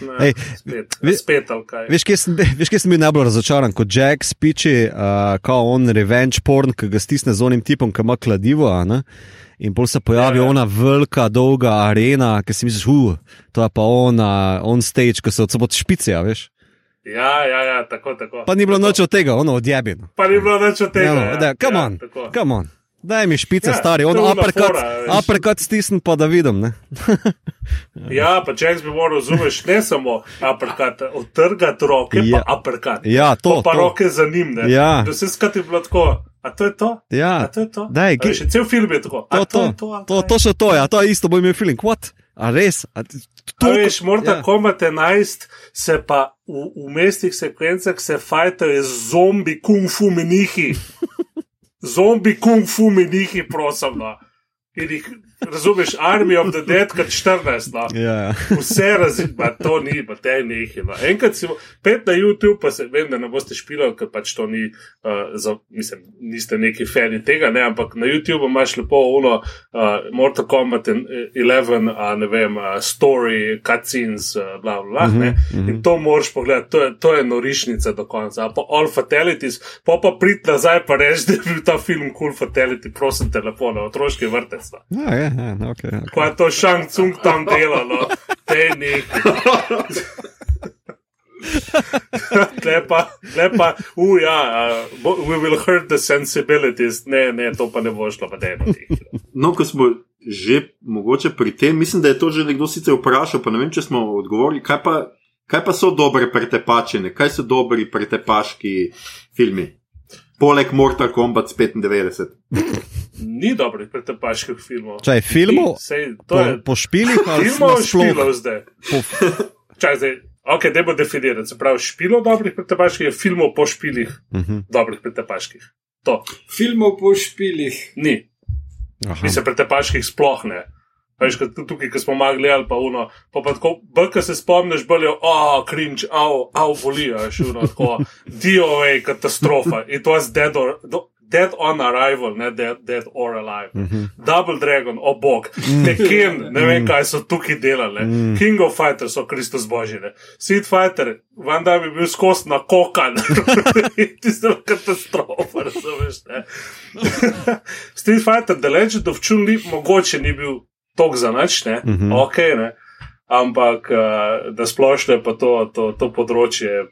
Speaker 4: ne, Ej, spet, ve, spet ali kaj.
Speaker 2: Veš, kje sem, veš, kje sem bil najbolj razočaran, kot Jack spiči, uh, kao on revenge porn, ki ga stisne z onim tipom, ki ima kladivo, ne? In pol se pojavi ja, ja. ona velika, dolga arena, ki si misliš, uh, to je pa ona, on stage, ki se od sobot špice, veš.
Speaker 4: Ja, ja, ja, tako, tako.
Speaker 2: Pa ni bilo noč od tega, ono odjebino.
Speaker 4: Pa ni bilo noč od tega. Ja,
Speaker 2: ja, come on, come on. Daj mi špice,
Speaker 4: Ja,
Speaker 2: stari,
Speaker 4: to
Speaker 2: on
Speaker 4: je ona
Speaker 2: aperkat,
Speaker 4: fora, veš.
Speaker 2: aperkat stisn pa da vidim. Ne?
Speaker 4: Ja, pa če bi moral razumeti, ne samo aperkat, odtrgati roke,
Speaker 2: Ja.
Speaker 4: pa aperkat.
Speaker 2: Ja, to.
Speaker 4: pa
Speaker 2: to.
Speaker 4: roke za njim, ne.
Speaker 2: Ja.
Speaker 4: Da vse skati bilo tako. A to je to? A
Speaker 2: Ja,
Speaker 4: to je to?
Speaker 2: Daj,
Speaker 4: A Še cel film je tako. A
Speaker 2: to, to,
Speaker 4: je to, a
Speaker 2: to,
Speaker 4: kaj?
Speaker 2: to še to, ja, to je isto, bo imel feeling. What? A res? A, t-
Speaker 4: A
Speaker 2: toliko-
Speaker 4: veš, Mortal
Speaker 2: ja.
Speaker 4: Kombat 11 se pa v, v mestnih sekvencah se fajtajo z zombi kung fu menihi. Zombi kung fu menihi, prosim. No. In jih, razumeš, Army of the Dead, kot 14. No.
Speaker 2: Ja, ja.
Speaker 4: Vse razumem, to ni, pa te nehi. No. Enkrat si pet na YouTube, pa se vem, da ne boste špilali, ker pač to ni, uh, za, mislim, niste neki fani tega, ne, ampak na YouTube imaš lepo uno uh, Mortal Kombat in- 11, uh, ne vem, uh, story, cutscenes, uh, bla, bla, bla, ne. In to moraš pogledati, to je, to je norišnica do konca. A Pa All Fatalities, pa pa prid nazaj pa reči, da je bil ta film Cool Fatality, prosim te lepo, na otroški vrtec. No.
Speaker 2: Ja, ja, ja, okay, okay.
Speaker 4: Ko je to Shang Tsung tam delalo, te neki. Lepa, lepa, uja, uh, we will hurt the sensibilities. Ne, ne, to pa ne bo šlo, pa dejmo.
Speaker 1: No, ko smo že mogoče pri tem, mislim, da je to že nekdo sicer vprašal, pa ne vem, če smo odgovorili, kaj pa, kaj pa so dobre pretepačene, kaj so dobri pretepaški filmi. Poleg Mortal Kombat z 95.
Speaker 4: Ni dobrih pretepaških filmov.
Speaker 2: Čaj, filmov?
Speaker 4: Ni, Sej, to
Speaker 2: Po,
Speaker 4: je.
Speaker 2: po špilih ali
Speaker 4: Filmov špilov zdaj.
Speaker 2: Po,
Speaker 4: Čaj, zdaj. Ok, da bo definirati. Se pravi, špilov dobrih pretepaških je filmov po špilih
Speaker 2: uh -huh.
Speaker 4: dobrih pretepaških. To
Speaker 3: Filmov po špilih.
Speaker 4: ni.
Speaker 2: Aha.
Speaker 4: Mislim, pretepaških sploh ne. Veš, kot tu- tukaj, ko smo malo gledali, pa uno, pa, pa tako, brka se spomniš, bolje, a, cringe, au, au, boli, veš, uno, tako, DOA, katastrofa, it was dead or, do, dead on arrival, ne dead, dead or alive. Mm -hmm. Double Dragon, o oh bog, Tekken, ne vem, kaj so tukaj delali, mm. King of Fighters so Kristus božine, Street Fighter, Van Damme je bil skost na kokan, tisto je katastrofa, razumeš. Street Fighter, The Legend of Chun-Li, mogoče ni bil tok za nič, ne, mm. -hmm. ok, ne. Ampak, uh, da splošno je pa to, to, to področje,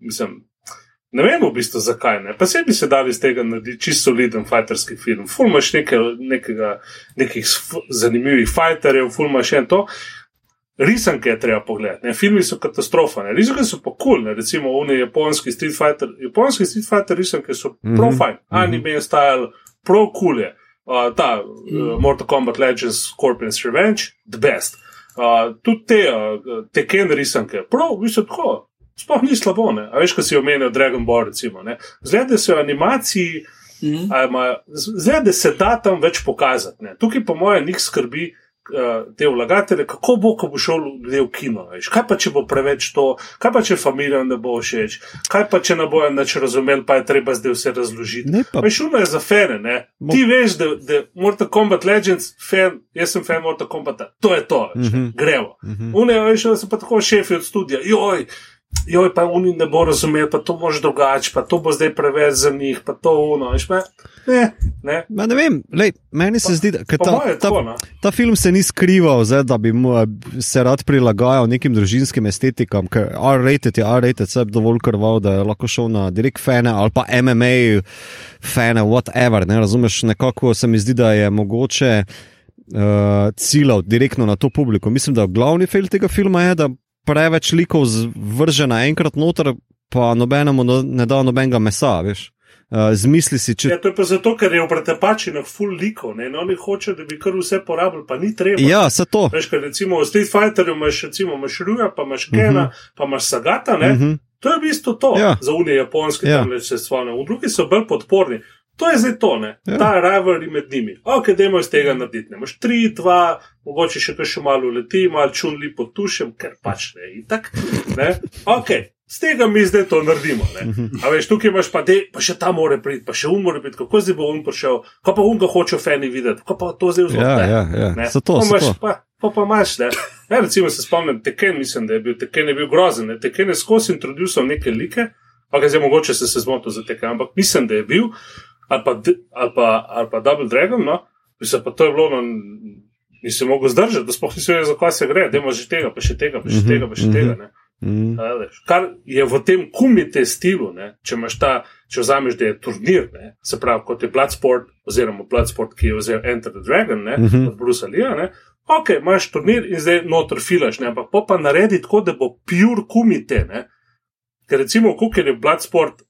Speaker 4: mislim, ne vem v bistvu zakaj ne. Pa se bi se dali iz tega narediti čisto soliden fighterski film. Fulmaš neke, nekega, nekih zanimivih fighterjev, fulmaš en to. Risanke je treba pogledati, ne? filmi so katastrofa, ne? risanke so pa kul, cool, recimo oni japonski Street Fighter, japonski Street Fighter risanke so mm -hmm. prav fajn, anime je style, prav kul cool je. Uh, ta uh, Mortal Kombat Legends, Scorpion's Revenge, the best. Uh, tudi te, uh, te Ken risanke, prav, vi so tako, sploh ni slabo, ne? A veš, ko si omenil Dragon Ball, recimo, ne? Da se v animaciji, ima- zdaj, da se da tam več pokazati, ne? Tukaj po mojem njih skrbi, uh, te vlagatelje, kako bo, ko bo šel ljudje v kino. Veš? Kaj pa, če bo preveč to, kaj pa, če familijam ne bo všeč, kaj pa, če ne bojo nič razumeli, pa je treba zdaj vse razložiti.
Speaker 2: Ne pa-
Speaker 4: Veš, šuno je za fene, ne?
Speaker 2: Mo-
Speaker 4: Ti veš, da, da Mortal Kombat Legends, fan, jaz sem fan Mortal Kombata, to je to, veš,
Speaker 2: Mhm.
Speaker 4: gremo.
Speaker 2: Mhm.
Speaker 4: Une, veš, da so pa tako šefi od studia, joj. Joj, pa oni ne bo razumel, pa to boš drugače, pa to bo zdaj preveč za njih, pa to uno, veš, pa ne, ne.
Speaker 2: Ma ne vem, lej, meni se zdi, da ta,
Speaker 4: moje je
Speaker 2: ta,
Speaker 4: tako, no.
Speaker 2: ta film se ni skrival, zdaj, da bi mu se rad prilagajal nekim družinskim estetikam, ker R-rated je R-rated, se je dovolj krval, da je lahko šel na direkt fane ali pa MMA fane, whatever. Ne, razumeš, nekako se mi zdi, da je mogoče uh, ciljal direktno na to publiko. Mislim, da glavni fail tega filma je, da preveč likov vrže naenkrat noter, pa nobenemu no, ne da nobenega mesa, veš. Uh, zmisli si, če
Speaker 4: Ja, to je pa zato, ker je v pretepačinah full likov, ne, in oni hočejo, da bi kar vse porabili, pa ni treba.
Speaker 2: Ja, se to.
Speaker 4: Veš, ker recimo v Street Fighterju imaš, recimo, imaš Ruja, pa imaš Kena, uh -huh. pa imaš Sagata, ne. Uh
Speaker 2: Mhm.
Speaker 4: -huh. To je v bistvu to,
Speaker 2: Ja.
Speaker 4: za unije japonske,
Speaker 2: Ja.
Speaker 4: tam se spomnim. V drugi so bolj podporni. To je zdaj to, ne?
Speaker 2: Ja.
Speaker 4: Ta rivalry med njimi. Ok, dajmo iz tega narediti. Ne? Imaš tri, dva, mogoče še kaj še malo leti, malo čunli pod tušem, ker pač ne. Itak, ne? Ok, z tega mi zdaj to naredimo. Ne? A veš, tukaj imaš pa, de, pa še ta more priti, pa še um more priti, kako zdaj bo um prišel, kako pa um ga hoče fani videti, kako pa to zdaj vzame.
Speaker 2: Ja, ja, ja. Zato,
Speaker 4: Pa imaš
Speaker 2: zato.
Speaker 4: Pa, pa, pa imaš, ne. Ja, recimo se spomnim, Teken, mislim, da je bil Teken je bil grozen. Ne. Teken je skozi introduciral neke like, pa zdaj mogoče se se zmotil za Teken, ampak mislim, da je bil, ali pa, ali pa, ali pa Double Dragon, no, mislim, pa to je bilo, no, nisem mogel zdržati, da sploh nisem vedel, za kaj se gre, da ima že tega, pa še tega, pa še
Speaker 2: Mhm,
Speaker 4: tega, pa še
Speaker 2: mhm.
Speaker 4: tega. Ne.
Speaker 2: Mm.
Speaker 4: Kar je v tem kumite stilu, ne? če imaš ta, če vzameš, da je turnir, ne? se pravi, kot je Bloodsport, oziroma Bloodsport, ki je vzel Enter the Dragon, ne? Mm -hmm. od Brusa Lee. Ok, imaš turnir in zdaj noter filaš, ne? ampak pa naredi tako, da bo pure kumite. Ne? Ker recimo, ker je Bloodsport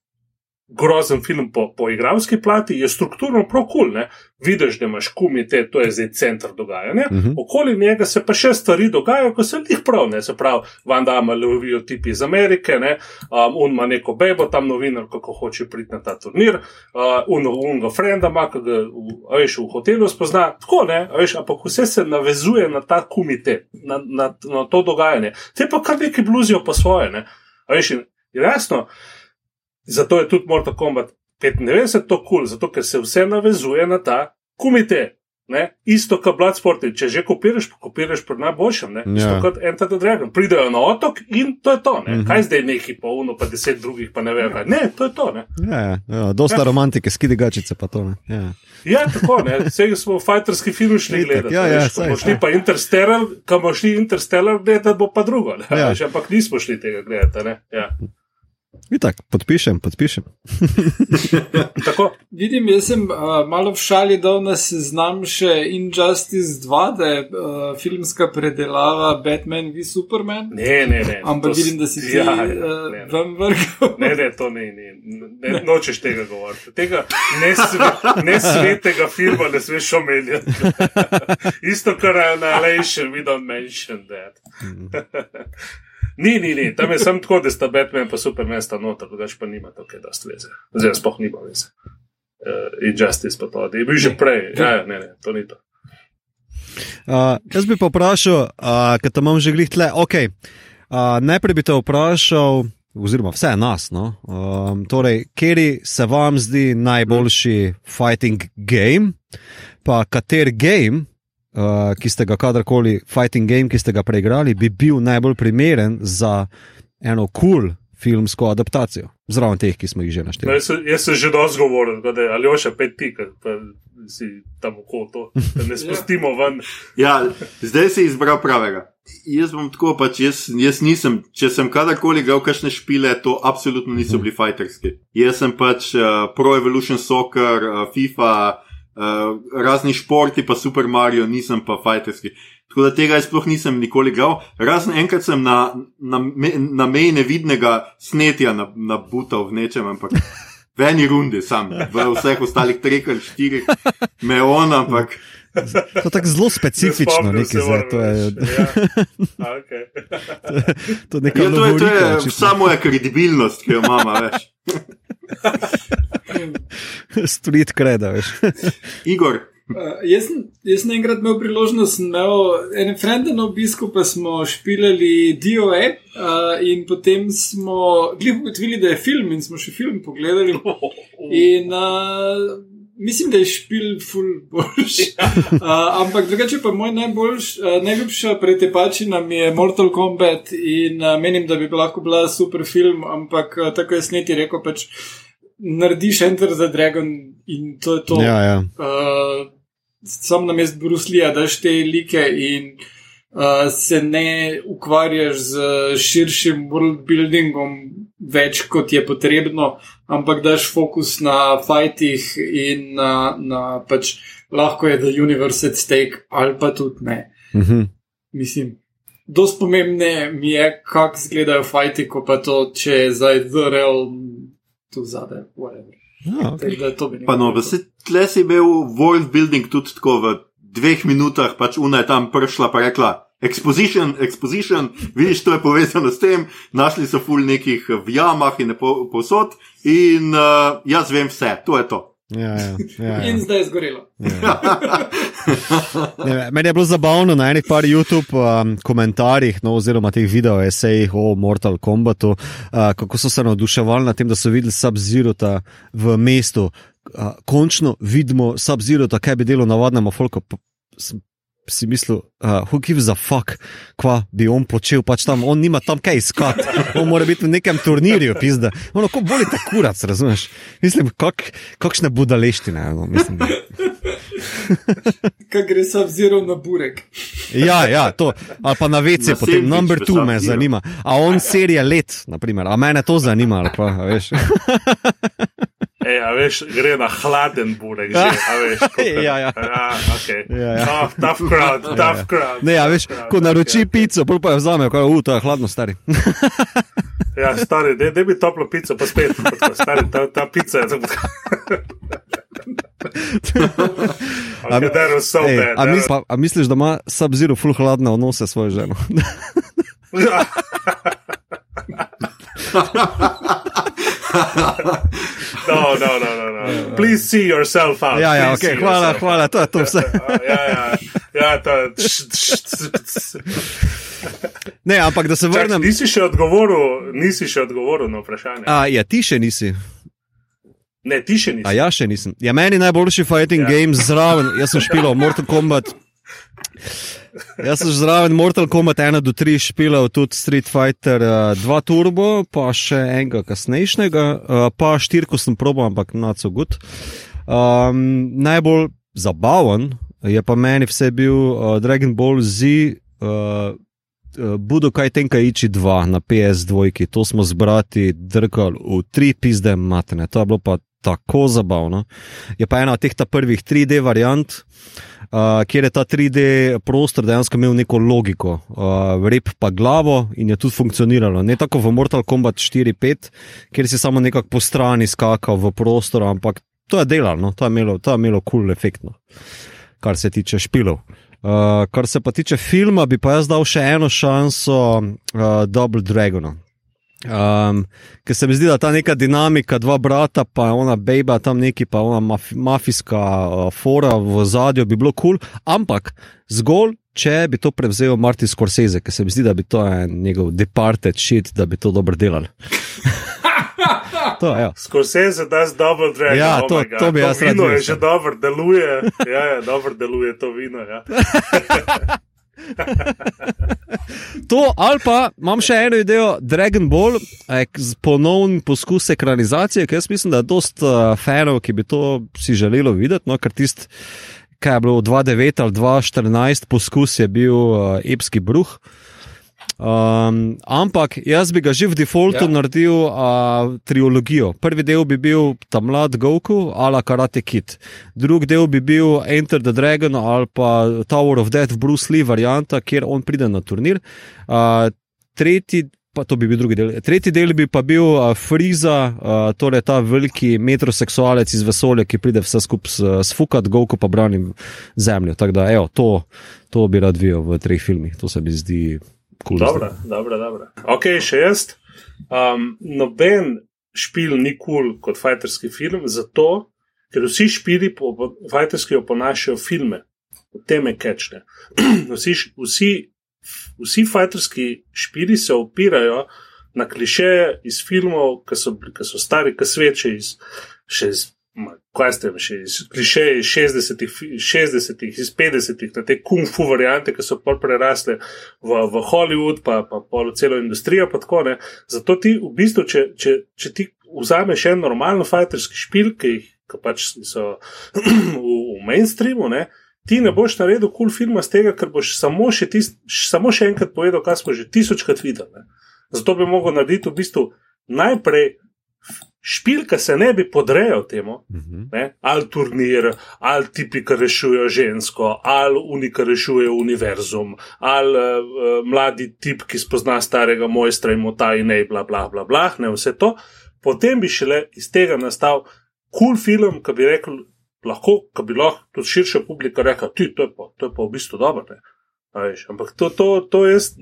Speaker 4: grozen film po, po igralski plati, je strukturno prav kul. Cool, Vidiš, da imaš kumite, to je zdaj center dogajanja. Uh
Speaker 2: Mhm.
Speaker 4: -huh. Okoli njega se pa še stvari dogajajo, ko se jih prav, ne se pravi, Van Damme lovijo tipi iz Amerike, ne? um, un ima neko bebo, tam novinar, kako hoče priti na ta turnir, uh, un, un ga frenda ima, ki ga v, veš, v hotelu spozna. Tako ne, veš, ampak vse se navezuje na ta kumite, na, na, na to dogajanje. Te pa kar neki bluzijo po svoje, ne. A veš, in jasno. Zato je tudi Mortal Kombat 95 to kul, cool, zato ker se vse navezuje na ta kumite. Ne? Isto kot Bloodsport, če že kopiraš, kopiraš pri najboljšem. Ja. Isto kot Enter the Dragon. Pridejo na otok in to je to. Mm -hmm. Kaj zdaj neki pa uno, pa deset drugih, pa ne vem. Ja. Ne, to je to. Ne?
Speaker 2: Ja, ja, dosta ja. romantike, skidi gačice pa to. Ne? Ja.
Speaker 4: Ja, tako je. Vse smo fajterski film šli gledati.
Speaker 2: Ja, ja,
Speaker 4: smo šli pa Interstellar, kam šli Interstellar gledati, bo pa drugo. Ja. Veš, ampak nismo šli tega gledati. Ja.
Speaker 2: Itak, podpišem, podpišem.
Speaker 3: Vidim, jaz sem uh, malo v šali dal na seznam še Injustice 2, da je uh, filmska predelava Batman v Superman.
Speaker 4: Ne, ne, ne.
Speaker 3: Ampak vidim, da si ti ja, uh, vam vrgel.
Speaker 4: Ne, ne, to ne, ne, ne, nočeš tega govoriti. Tega nesvetega ne filma ne smeš omenjati. Isto, kar je Annihilation, we don't mention that. Ni, ni, ni, tam je samo tako, da sta Batman in Superman sta noter, drugače pa nima tako, da sta veze. Zdaj spoh nima veze. Uh, Injustice pa to, da je bil že prej. Ja, ne, ne, to ni to.
Speaker 2: Uh, jaz bi pa vprašal, uh, ker tam imam že glih tle, ok. Uh, najprej bi te vprašal, oziroma vse nas, no? um, torej, kje se vam zdi najboljši fighting game, pa kater game uh, ki ste ga kadarkoli, fighting game, ki ste ga preigrali, bi bil najbolj primeren za eno kul cool filmsko adaptacijo, zraven teh, ki smo jih že našteli.
Speaker 4: Jaz, jaz sem že dosti govoril, da je Aljoša pet tik, pa si tam okolo to, da ne spustimo ven.
Speaker 1: ja, zdaj si izbral pravega. Jaz bom tako, pač jaz, jaz nisem, če sem kadarkoli igral kakšne špile, to absolutno niso bili fighterski. Jaz sem pač uh, Pro Evolution Soccer, uh, FIFA, Uh, razni športi, pa Super Mario, nisem pa fajterski. Tako da tega sploh nisem nikoli igral. Razen enkrat sem na, na, na meji nevidnega snetja nabutal v nečem, ampak v eni rundi sam, v vseh ostalih treh ali štirih, me on, ampak.
Speaker 2: To je tako zelo specifično, nekaj za to. Je,
Speaker 4: ja. okay.
Speaker 2: to, to, ja,
Speaker 1: to je, to je samo je kredibilnost, ki jo imamo več.
Speaker 2: Street kreda, veš.
Speaker 1: Igor.
Speaker 3: Uh, jaz, jaz sem enkrat imel priložnost, imel en frenda na obisku, pa smo špilali DOE uh, in potem smo ugotovili, da je film in smo še film pogledali. In uh, mislim, da je špil ful boljš. Uh, ampak drugače pa moj najboljš, uh, najljubša pretepačina mi je Mortal Kombat in uh, menim, da bi lahko bila super film, ampak uh, tako je sneti rekel pač narediš Enter the Dragon in to je to.
Speaker 2: Ja, ja.
Speaker 3: Uh, sam na mestu Bruslija, daš te like in uh, se ne ukvarjaš z širšim world buildingom več kot je potrebno, ampak daš fokus na fajtih in na, na pač lahko je the universe at stake ali pa tudi ne.
Speaker 2: Uh -huh.
Speaker 3: Mislim. Dost pomembne mi je, kako izgledajo fajti, ko pa to, če je zdaj the realm tu zadaj, whatever.
Speaker 2: Ja, okay.
Speaker 1: Pa no, vse tle si bil world building tudi tako v dveh minutah, pač una je tam prišla pa rekla. Exposition, exposition, vidiš, to je povezano s tem, našli so ful nekih v jamah in posod, in uh, jaz vem vse, to je to.
Speaker 2: Ja, ja, ja, ja.
Speaker 3: In zdaj je zgorelo.
Speaker 2: Ja. Ne, meni je bilo zabavno na enih par YouTube um, komentarjih, no, oziroma teh video esejih o Mortal Kombatu, uh, kako so se navduševali nad tem, da so videli Sub-Zero v mestu. Uh, končno vidimo Sub-Zero, kaj bi delo navadnemu folku. Si mislil, uh, who gives a fuck, kva bi on počel, pač tam, on nima tam kaj iskati, on mora biti v nekem turnirju, pizda. Ono, ko bolite kurac, razumeš? Mislim, kak, kakšne budaleštine, no, mislim.
Speaker 3: Kaj gre sa vzirom na burek?
Speaker 2: Ja, ja, to, ali pa na vece,
Speaker 1: Na
Speaker 2: potem number two me zanima. A on serija let, naprimer, a mene to zanima, ali pa, veš.
Speaker 4: Ej, a veš, gre na hladen burek, že, a veš. kakor-
Speaker 2: Ja, ja.
Speaker 4: ja, okay.
Speaker 2: Ja, ja.
Speaker 4: Tough, tough crowd, tough crowd.
Speaker 2: Ne, a veš,
Speaker 4: crowd,
Speaker 2: ko naroči
Speaker 4: okay, okay.
Speaker 2: pico, pol pa jo vzame, ko je, uh, to je hladno, stari.
Speaker 4: Ja, stari, da bi toplo pico, pa spet, stari, ta, ta pica je. Okay, that was so
Speaker 2: Ej,
Speaker 4: bad.
Speaker 2: a, mis, pa, a misliš, da ima Sub-Zero full hladne odnose s svojo ženo?
Speaker 4: No, no, no, no, no. Please see yourself out.
Speaker 2: ja, ja,
Speaker 4: Please
Speaker 2: ok,
Speaker 4: see
Speaker 2: hvala, hvala, to je to vse.
Speaker 4: out. Ja, ja, ja, to je.
Speaker 2: Ne, ampak da se
Speaker 4: Čak,
Speaker 2: vrnem.
Speaker 4: nisi še odgovoril, nisi še odgovoril na vprašanje.
Speaker 2: A, ja, ti še nisi.
Speaker 4: Ne, ti še nisi.
Speaker 2: A ja, še nisem. Ja, meni najboljši fighting
Speaker 4: Ja.
Speaker 2: ja. game zraven, jaz sem špilal Mortal Kombat. Jaz sem zraven Mortal Kombat 1 do 3 špilal tudi Street Fighter uh, 2 Turbo, pa še enega kasnejšnega, uh, pa štirko sem probal, ampak not so good. Um, najbolj zabaven je pa meni vse bil uh, Dragon Ball Z. Uh, Budokai Tenkaichi 2 na PS2, to smo z brati drgali v tri pizde matene, to je bilo pa tako zabavno. Je pa ena od teh prvih 3D variant, uh, kjer je ta 3D prostor dejansko imel neko logiko, uh, rep pa glavo in je tudi funkcioniralo. Ne tako v Mortal Kombat 4-5, kjer si samo nekako po strani skakal v prostor, ampak to je delalo, no? to je imelo, je imelo kul cool efektno, kar se tiče špilov. Uh, kar se pa tiče filma, bi pa jaz dal še eno šanso uh, Double Dragonu. Um, ker se mi zdi, da ta neka dinamika, dva brata, pa ona bejba tam neki, pa ona maf mafijska uh, fora v zadju bi bilo kul, cool, ampak zgolj, če bi to prevzel Martin Scorsese, ker se mi zdi, da bi to en njegov departed shit, da bi to dobro delal. to, ja.
Speaker 4: Scorsese does double dragon.
Speaker 2: Ja,
Speaker 4: oh
Speaker 2: to-
Speaker 4: God.
Speaker 2: to bi jaz rad
Speaker 4: vino je že dobro deluje. Ja, ja, dobro deluje to vino. Ja.
Speaker 2: To ali pa imam še eno idejo, Dragon Ball, eh, ponovni poskus ekranizacije, ker jaz mislim, da je dost uh, fanov, ki bi to si želelo videti, no, ker tisti, kaj je bilo 2009 ali 2014 poskus, je bil uh, epski bruh. Um, ampak jaz bi ga že v defaultu
Speaker 3: Ja.
Speaker 2: naredil uh, trilogijo. Prvi del bi bil ta mlad Goku, ala Karate Kid, drugi del bi bil Enter the Dragon ali pa Tower of Death, Bruce Lee varianta, kjer on pride na turnir. Uh, tretji, pa to bi bil drugi del. Tretji del bi pa bil uh, Friza, uh, torej ta veliki metroseksualec iz vesolja, ki pride vse skupaj sfukat, Goku pa brani zemljo. Tako da, evo, to, to bi rad videl v treh filmih, to se mi zdi. Cool
Speaker 4: Dobro, dobro, dobro. Ok, še jaz. Um, noben špil ni kul cool kot fajterski film, zato ker vsi špili po, po fajterski oponašajo filme, v teme kečne. vsi, vsi, vsi fajterski špili se opirajo na klišeje iz filmov, ki so, ki so stari, ki sveče iz. Še iz Kaj ste še iz klišejev iz 60-ih, fi- 60-ih, iz 50-ih, na te kung fu variante, ki so pol prerasle v, v Hollywood, pa, pa pol celo industrijo. Pa tako, ne. Zato ti v bistvu, če, če, če ti vzameš en normalen fajterski špil, ki jih ki pač so v, v mainstreamu, ne, ti ne boš naredil kul cool filma z tega, ker boš samo še, tist, samo še enkrat povedal, kar smo že tisočkrat videli. Ne. Zato bi mogel narediti v bistvu najprej špil, ki se ne bi podrejal temu.
Speaker 2: Mhm.
Speaker 4: Ne? Ali turnir, ali tipi, ki rešujejo žensko, ali oni, ki rešujejo univerzum, ali uh, mladi tip, ki spozna starega mojstra in mu ta in ne, bla, bla, bla, bla, ne vse to. Potem bi šele iz tega nastal kul cool film, ki bi rekel, lahko, ki bi lahko tudi širša publika rekla, ti, to je pa, to je pa v bistvu dobro. ne." Ampak to, to, to jaz.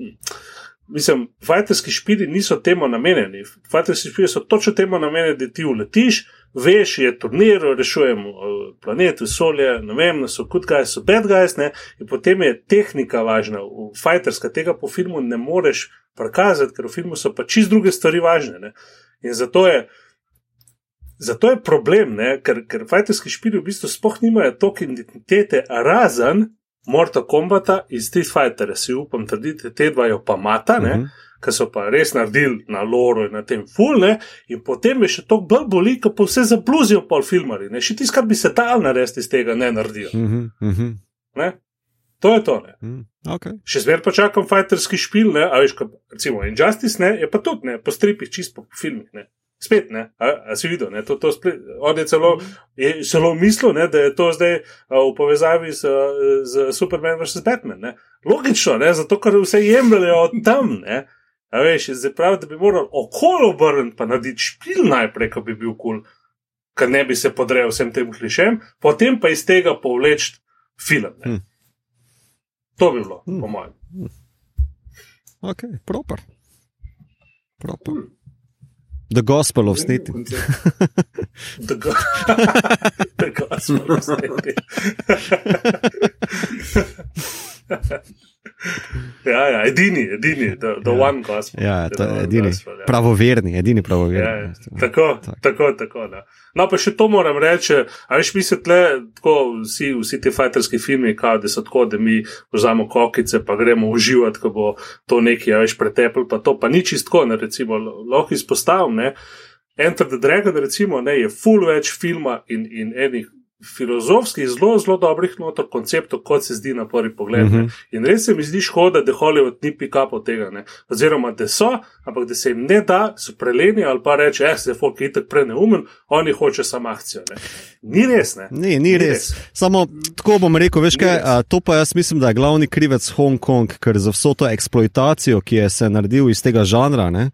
Speaker 4: Mislim, fajterski špili niso temu namenjeni. Fajterski špili so točno temu namenjeni, da ti uletiš, veš, je turnir, rešujemo eh, planet, vesolje, ne vem, so good guys, so bad guys, ne, in potem je tehnika važna. V fajterska tega po filmu ne moreš prikazati, ker v filmu so pa čist druge stvari važne. Ne. In zato je. Zato je problem, ne? ker, ker fajterski špili v bistvu sploh nimajo toliko identitete, razen Mortal Kombata in Street Fighter, si upam trditi, te dva jo pa mata, uh -huh. ki so pa res naredili na loru in na tem fulne, in potem je še to bolj boli, ko pa vse zabluzijo pol filmari, ne? še tiskar bi se dal narediti iz tega, ne naredijo. Uh -huh, uh -huh. To je to.
Speaker 2: Mm, okay.
Speaker 4: Še zmeraj pa čakam fajterski špil, ne? a veš, kaj, recimo Injustice, ne? je pa tudi ne, po stripih, čisto po filmih. Ne? Spet, ne, a, a si videl, ne, to, to splet, on je celo, je celo mislil, ne, da je to zdaj a, v povezavi z, z Superman vs. Batman. Ne. Logično, ne, zato ker vse jemljajo od tam, ne. A veš, zdaj pravi, da bi moral okolo obrniti, pa narediti špil najprej, ko bi bil kul, cool, ker ne bi se podrejal vsem tem klišem, potem pa iz tega povleči film. Ne. Hmm. To bi bilo, hmm. po mojem. Hmm.
Speaker 2: Ok, proper. Proper. Hmm. The Gospel of Snitting.
Speaker 4: The, go the Gospel of Snitting. ja, ja, edini, edini, the, the ja. one gospel.
Speaker 2: Ja, to je edini. Gospel, ja. Pravoverni, edini pravoverni. Ja,
Speaker 4: ja. Tako, tako, tako. tako da. No, pa še to moram reči, a veš, mi se tle, tako vsi, vsi ti fajterski filmi, kao, da so tako, da mi vzamemo kokice, pa gremo uživati, ko bo to nekaj, a veš, pretepl, pa to pa ni čistko, ne, recimo, lahko izpostavim, ne. Enter the Dragon, recimo, ne, je full več filma in, in enih filozofskih, zelo, zelo dobrih notor konceptov, kot se zdi na prvi pogled. Uh mhm. -huh. In res se mi zdi škoda, da Hollywood ni pikapo tega, ne? oziroma da so, ampak da se jim ne da, so preleni ali pa reče, eh, se folk je tako preneumen, oni hoče samo akcijo. Ne? Ni res, ne.
Speaker 2: Ni, ni, ni res. res. Samo tako bom rekel, veš kaj, a, to pa jaz mislim, da je glavni krivec Hongkong, ker za vso to eksploatacijo, ki je se naredil iz tega žanra. Ne?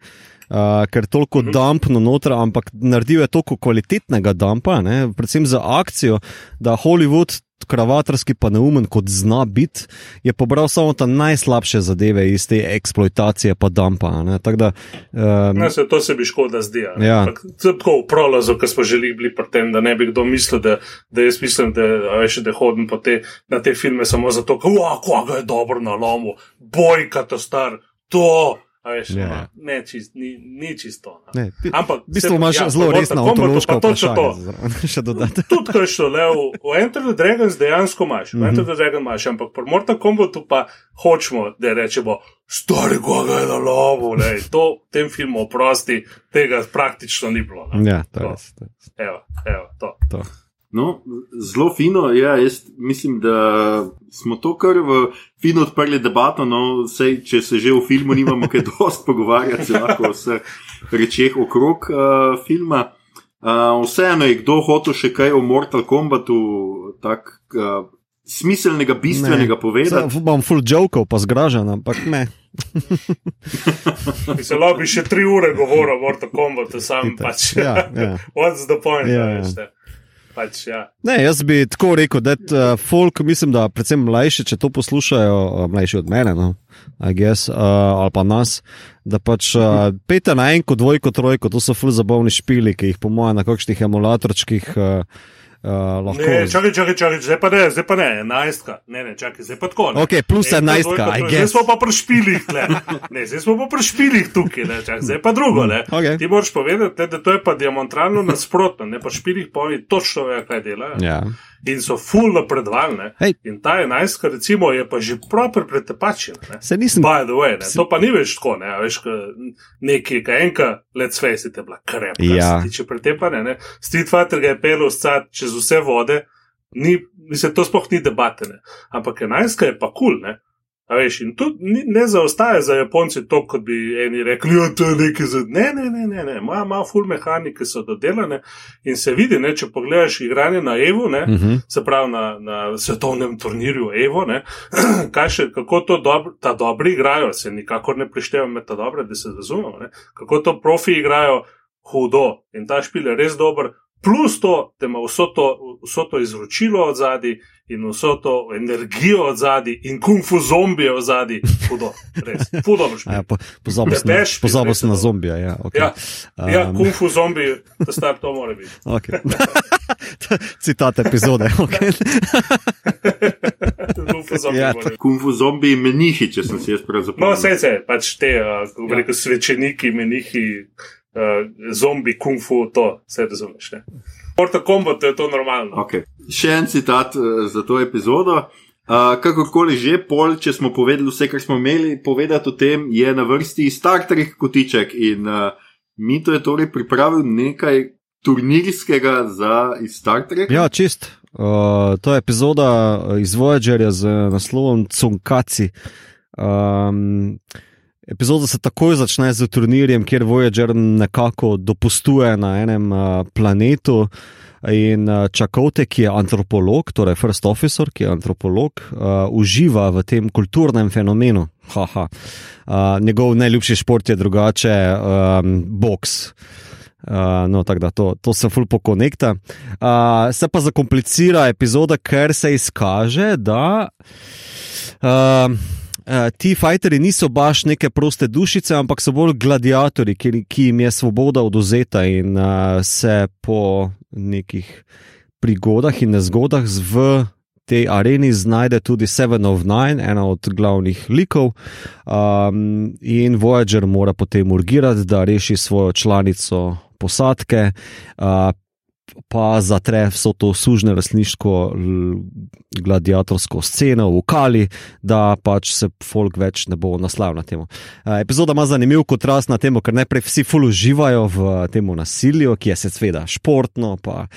Speaker 2: Uh, ker toliko mhm. dampno noter, ampak naredil je toliko kvalitetnega dampa, ne? predvsem za akcijo, da Hollywood. Kravatarski pa neumen, kot zna biti, je pobral samo ta najslabše zadeve iz te eksploatacije, pa dampa. Da,
Speaker 4: um, ne, se, to se bi škoda zdi. Ja. Tako v prolazu, ki smo želeli biti pri tem, da ne bi kdo mislil, da, da jaz mislim, da, veš, da hodim te, na te filme samo zato, kako ga je dobro na lomu, boj, kato star, to. Veš, yeah. Ja. ne, čist, ni, ni čisto. No.
Speaker 2: Ne, Ampak, v bistvu imaš ja, zelo resno ontološko vprašanje. Še dodati.
Speaker 4: Tudi, ko je šlo, le, v, v Enter the Dragons dejansko imaš, v -hmm. Enter the Dragons imaš, ampak pri Mortal Kombatu pa hočemo, da rečemo, stari koga je na lovu, ne, to v tem filmu oprosti, tega praktično ni bilo.
Speaker 2: No. Ja, to je.
Speaker 4: Evo, evo, to.
Speaker 2: to.
Speaker 1: No, zelo fino. Ja, jaz mislim, da smo to kar v fino odprli debato. No, sej, če se že v filmu nimamo kaj dosti pogovarjati, se lahko o vseh rečeh okrog uh, filma. Uh, vseeno je kdo hotel še kaj o Mortal Kombatu, tako uh, smiselnega, bistvenega ne. povedati.
Speaker 2: Zdaj bom full joke, pa zgražen, ampak ne.
Speaker 4: Zelo bi še tri ure govoril o Mortal Kombatu, sam pač. Ja, ja. What's the point? Ja, ja. Pač, ja.
Speaker 2: ne, jaz bi tako rekel, da uh, folk, mislim, da predvsem mlajši, če to poslušajo, uh, mlajši od mene, no, guess, uh, ali pa nas, da pač uh, pete na enko, dvojko, trojko, to so ful zabavni špili, ki jih po mojem na kakšnih emulatorčkih. Uh, Uh,
Speaker 4: ne, čakaj, čakaj, čakaj, zdaj pa ne, zdaj pa ne, enajstka. Ne, ne, čakaj, zdaj pa tako.
Speaker 2: Ne. Ok, plus enajstka, aj gre.
Speaker 4: Zdaj smo pa pri špilih, ne. ne, zdaj smo pa pri špilih tukaj, ne, čakaj, zdaj pa drugo, ne.
Speaker 2: Okay.
Speaker 4: Ti moraš povedati, ne, da to je pa diamantralno nasprotno, ne, pa špilih pa oni točno vejo, kaj delajo.
Speaker 2: Ja
Speaker 4: in so full napredovali. In ta enajstka, recimo, je pa že proper pretepačen.
Speaker 2: Se nisem.
Speaker 4: By the way, se... to pa ni več tako, ne, veš, nekaj, kaj enka, let's face it, je bila krep.
Speaker 2: Ja.
Speaker 4: Če pretepane, ne. Street Fighter ga je pel vsad čez vse vode, ni, mislim, to sploh ni debatene. Ampak enajstka je pa kul, cool, ne. A veš, in tu ne zaostaje za Japonce to, kot bi eni rekli, da ja, je to nekaj za. Ne, ne, ne, ne, ne. ima, ima full mehanike, so dodelane in se vidi, ne, če pogledaš igranje na Evo, ne, uh mhm. -huh. se pravi na, na svetovnem turnirju Evo, ne, še, kako to dobro, ta dobri igrajo, se nikakor ne prištevam med ta dobre, da se razumemo, ne, kako to profi igrajo hudo in ta špil je res dober, plus to, da ima vso to, vso to izročilo od zadaj in vso to energijo od zadaj in kung fu zombije od zadaj, hudo, res, hudo.
Speaker 2: Ja, Pozabil sem na zombije. Ja, okay.
Speaker 4: ja, ja um. kung fu zombije, da star to mora biti.
Speaker 2: Okay. Citat epizode. Okay.
Speaker 1: ja, kung fu zombiji, menihi, če sem si jaz prav zapomnil.
Speaker 4: No, vse se, pač te, uh, ja. rekel, svečeniki, menihi uh, zombi, kung fu, to vse razumeš. Mortal Kombat je to normalno.
Speaker 1: Okay. Še en citat uh, za to epizodo. Uh, kakorkoli že, pol, če smo povedali vse, kar smo imeli povedati o tem, je na vrsti Star Trek kotiček in uh, mi to je torej pripravil nekaj turnirskega za Star Trek.
Speaker 2: Ja, čist. Uh, to je epizoda iz Voyagerja z naslovom Cunkaci. Um, epizoda se takoj začne z turnirjem, kjer Voyager nekako dopustuje na enem uh, planetu. In uh, Čakote, ki je antropolog, torej first officer, ki je antropolog, uh, uživa v tem kulturnem fenomenu. Uh, njegov najljubši šport je drugače um, boks. Uh, no, tako da to, to se fulpo konekta. Uh, se pa zakomplicira epizoda, ker se izkaže, da. Uh, Uh, ti fajteri niso baš neke proste dušice, ampak so bolj gladiatori, ki, ki jim je svoboda oduzeta in uh, se po nekih prigodah in nezgodah v tej areni znajde tudi Seven of Nine, ena od glavnih likov. Um, in Voyager mora potem urgirati, da reši svojo članico posadke. Uh, pa zatre vso to sužne resniško gladiatorsko sceno v Kali, da pač se folk več ne bo naslavil na temo. Epizoda ima zanimiv kontrast na temo, ker najprej vsi ful uživajo v tem nasilju, ki je seveda športno, pa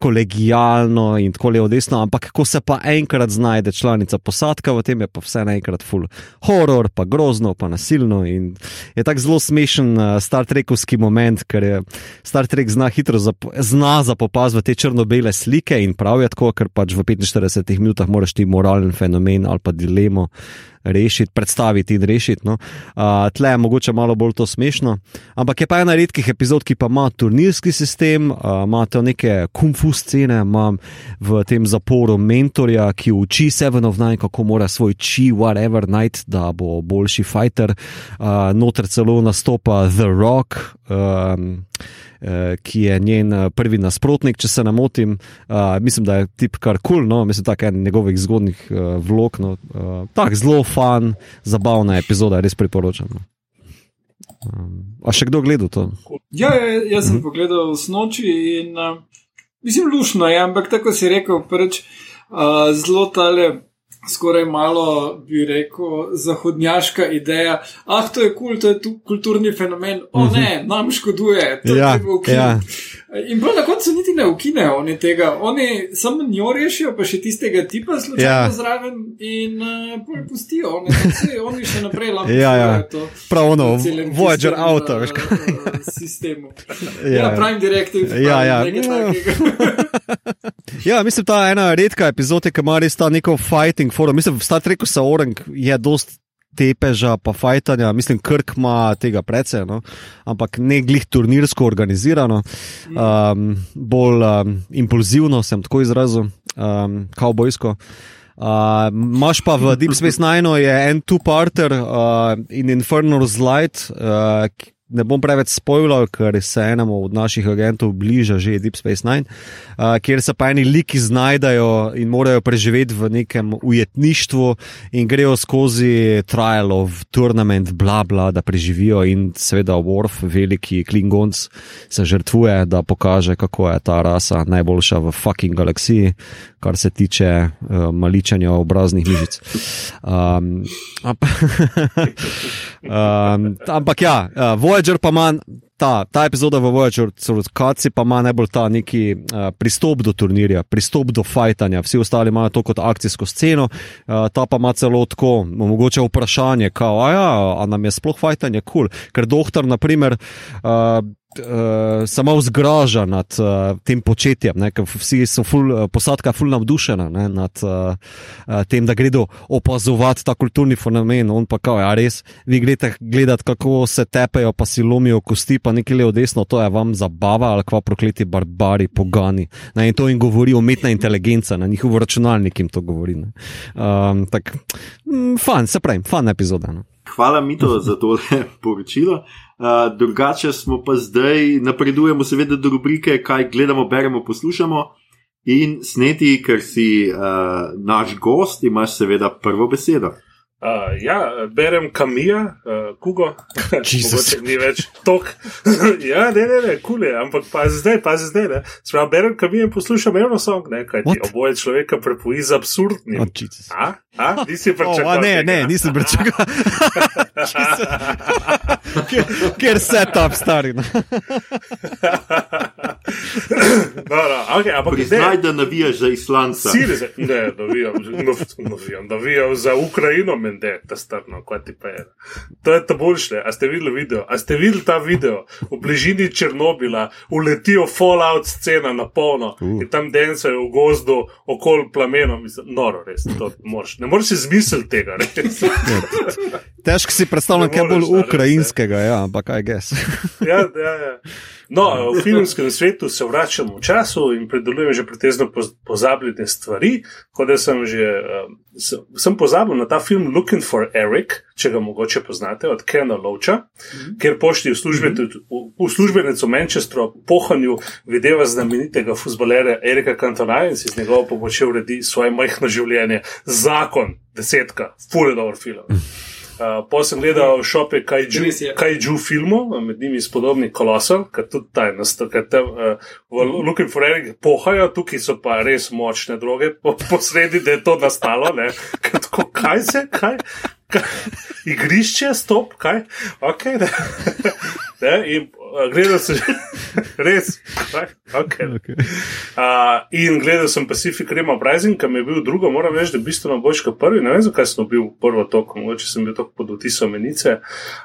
Speaker 2: kolegijalno in tako levo desno, ampak ko se pa enkrat znajde članica posadka, v tem je pa vse naenkrat full horror, pa grozno, pa nasilno. In je tako zelo smešen Star Trekovski moment, ker je Star Trek zna hitro zap zna zapopaziti te črno-bele slike in prav je tako, ker pač v 45 minutah moraš ti moralen fenomen ali pa dilemo rešiti, predstaviti in rešiti. No. Uh, tle je mogoče malo bolj to smešno. Ampak je pa ena redkih epizod, ki pa ima turnirski sistem, uh, ima te neke kumfu scene, ima v tem zaporu mentorja, ki uči Seven of Nine, kako mora svoj chi, whatever, najti, da bo boljši fighter. Uh, noter celo nastopa The Rock. Um, ki je njen prvi nasprotnik, če se ne motim. Uh, mislim, da je tip kar kul, cool, no? mislim, je en njegovih zgodnih vlog. No? Tako zelo fan, zabavna epizoda, res priporočam. No. Um, a še kdo gledal to?
Speaker 3: Ja, ja jaz sem mhm. pogledal v noči in uh, mislim, lušno je, ampak tako si rekel, preč uh, zelo tale skoraj malo, bi rekel, zahodnjaška ideja. Ah, to je kul, cool, to je tu kulturni fenomen. O ne, mhm. nam škoduje, to ja, je bilo kul. Ja. In bolj na koncu niti ne ukinejo oni tega, oni samo njo rešijo, pa še tistega tipa slučajno ja. zraven in uh, pustijo, oni, vse, oni še naprej lahko
Speaker 2: ja, ja. to. Prav ono, Voyager avto, veš kaj.
Speaker 3: Sistemu. Ja, ja, Prime Directive.
Speaker 2: Ja, ja. ja, mislim, ta ena redka epizoda, ki ima res ta neko fighting forum. Mislim, v Star Treku se orang je dost tepeža, pa fajtanja, mislim, Krk ima tega precej, no? ampak ne glih turnirsko organizirano, um, bolj um, impulzivno sem tako izrazil, um, kavbojsko. Imáš uh, pa v Deep Space Nine en two-parter uh, in Infernal's Light, uh, ne bom preveč spoilal, ker se enemu od naših agentov bliža že Deep Space Nine, uh, kjer se pa eni liki znajdajo in morajo preživeti v nekem ujetništvu in grejo skozi trial of tournament, bla bla, da preživijo in seveda Worf, veliki Klingons, se žrtvuje, da pokaže, kako je ta rasa najboljša v fucking galaksiji, kar se tiče uh, maličanja obraznih mišic. Um, ampak, um, ampak ja, uh, Voyager pa ima. Ta, ta epizoda v Voyager, celo Kaci, pa ima najbolj ta neki uh, pristop do turnirja, pristop do fajtanja. Vsi ostali imajo to kot akcijsko sceno, uh, ta pa ima celo tako, mogoče vprašanje, kao, a ja, a nam je sploh fajtanje kul. Cool. Ker doktor, naprimer, uh, uh, se malo zgraža nad uh, tem početjem, ker vsi so ful, uh, posadka fulno navdušena ne, nad uh, uh, tem, da gredo opazovati ta kulturni fenomen. On pa kao, ja, res, vi gledate, gledate, kako se tepejo, pa si lomijo kosti, pa nekaj levo desno, to je vam zabava ali kva prokleti barbari, pogani. Ne, in to jim govori umetna inteligenca, na njihov računalnik jim to govori. Um, tak, mm, fan, se pravi, fan epizoda. No.
Speaker 1: Hvala, Mito, za to poročilo. Uh, drugače smo pa zdaj napredujemo, seveda, do rubrike, kaj gledamo, beremo, poslušamo. In sneti, ker si uh, naš gost, imaš seveda prvo besedo.
Speaker 4: Uh, ja, berem Kamija, uh, Kugo, če ni več tok. ja, ne, ne, ne, kul je, ampak pa zdaj, pa zdaj, ne. Sprav, berem Kamija in poslušam eno song, ne, kaj ti oboje človeka prepoji z absurdnim.
Speaker 2: Oh,
Speaker 4: a, a, nisi pričakoval?
Speaker 2: Oh, ne, ne, nisem pričakoval. Ker se tam stari.
Speaker 4: no, no, okay, ampak
Speaker 1: Priznaj, da navijaš za Islanca.
Speaker 4: Sirize, ne, navijam, navijam, navijam za Ukrajino, mende, ta strno, kaj ti pa je. To je ta boljše. A ste videli video? A ste videli ta video? V bližini Černobila uletijo Fallout scena na polno uh. in tam densajo v gozdu okoli plamenom. Noro, res. Morš. Ne moreš si izmisliti tega.
Speaker 2: Težko si predstavljati, kaj bolj ukrajinskega, ja, ampak kaj gess.
Speaker 4: ja, ja, ja. No, v filmskem svetu se vračamo v času in predelujem že pretezno pozabljene stvari. Kot da sem že uh, sem pozabil na ta film Looking for Eric, če ga mogoče poznate, od Kena Loča, mm -hmm. kjer pošti uslužbenec v Manchesteru pohanju videva znamenitega futbolera Erika Kantonaja in si z njegovo pomočjo uredi svoje majhno življenje. Zakon, desetka, full dobro film. Mm -hmm. Uh, pa sem gledal šope Kaiju filmov, med njimi spodobni kolosal, ki tudi taj nastopajo, uh, v Looking for Eric pohajo, tukaj so pa res močne droge, po, posredi, da je to nastalo. Tako, kaj se, kaj? Igrišče, stop, kaj? Okay, ne. Ne, in gledal sem, res? Okay. Okay. Uh, in gledal sem Pacific Rim Uprising, ki mi je bil drugo, moram reči, da je bistveno boljši kot prvi. Ne vem, zakaj sem bil prvo tok, mogoče sem bil tok pod vtisom menice.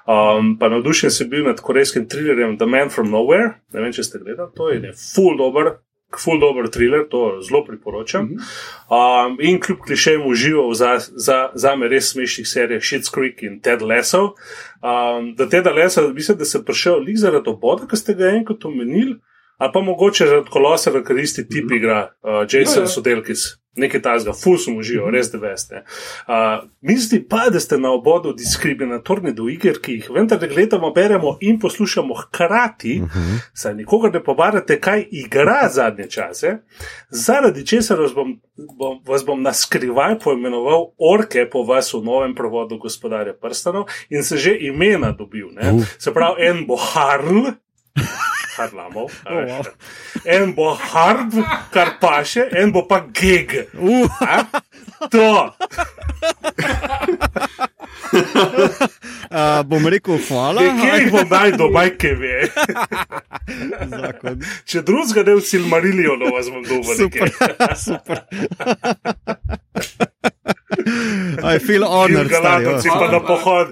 Speaker 4: Um, pa navdušen sem bil nad korejskim thrillerjem The Man from Nowhere. Ne vem, če ste gledali, to je full dobro full dobro thriller, to zelo priporočam. Um, in kljub klišejem užival za, za, za me res smešnih serij Shit's Creek in Ted Lasso. Um, da Ted Lasso, mislim, da se prišel lik zaradi oboda, ki ste ga enkrat omenili, ali pa mogoče zaradi kolosera, ker isti tip igra uh, Jason ja, ja. Sudelkis nekaj tajnega, ful smo uživali, res da veste. Uh, Misli pa, da ste na obodu diskriminatorni do iger, ki jih vendar gledamo, beremo in poslušamo hkrati, uh -huh. saj nikogar ne pobarate, kaj igra zadnje čase, zaradi česar vas bom, bom, vas bom na skrivaj poimenoval orke po vas v novem prevodu gospodarja prstanov in se že imena dobil. Uh. Se pravi, en bo Harl. Harlamov. Oh, wow. En bo hard, kar paše, en bo pa gig. Uh. To.
Speaker 2: Uh, bom rekel, hvala.
Speaker 4: Jih bom dal do bajke, ve? Če drugega ne v Silmarilijo, no vas bom dobil.
Speaker 2: Super. super. I feel honored.
Speaker 4: Gilgaladovci pa na pohod.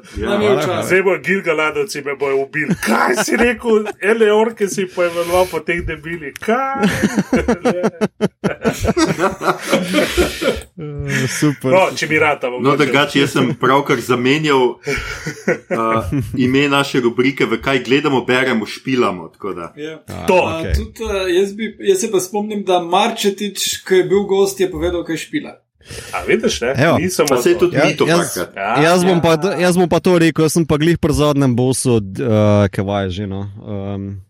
Speaker 4: Zdaj bo Gilgaladovci me bojo ubili. Kaj si rekel, Eleor, ki si poimenoval po teh debilih? Kaj?
Speaker 2: Super.
Speaker 4: No, če mi rata.
Speaker 1: No, da gač, jaz sem pravkar zamenjal uh, ime naše rubrike, v kaj gledamo, beremo, špilamo.
Speaker 3: Ja. A, to. Okay. tudi, uh, jaz, bi, jaz se pa spomnim, da Marčetič, ki je bil gost, je povedal, kaj špila.
Speaker 4: A vidiš, ne?
Speaker 1: Nisem pa se tudi ja, mi to
Speaker 2: jaz, ja, jaz, bom ja. pa, jaz bom pa to rekel, jaz sem pa glih pri zadnjem bosu, uh, kaj vaj že, no. Um,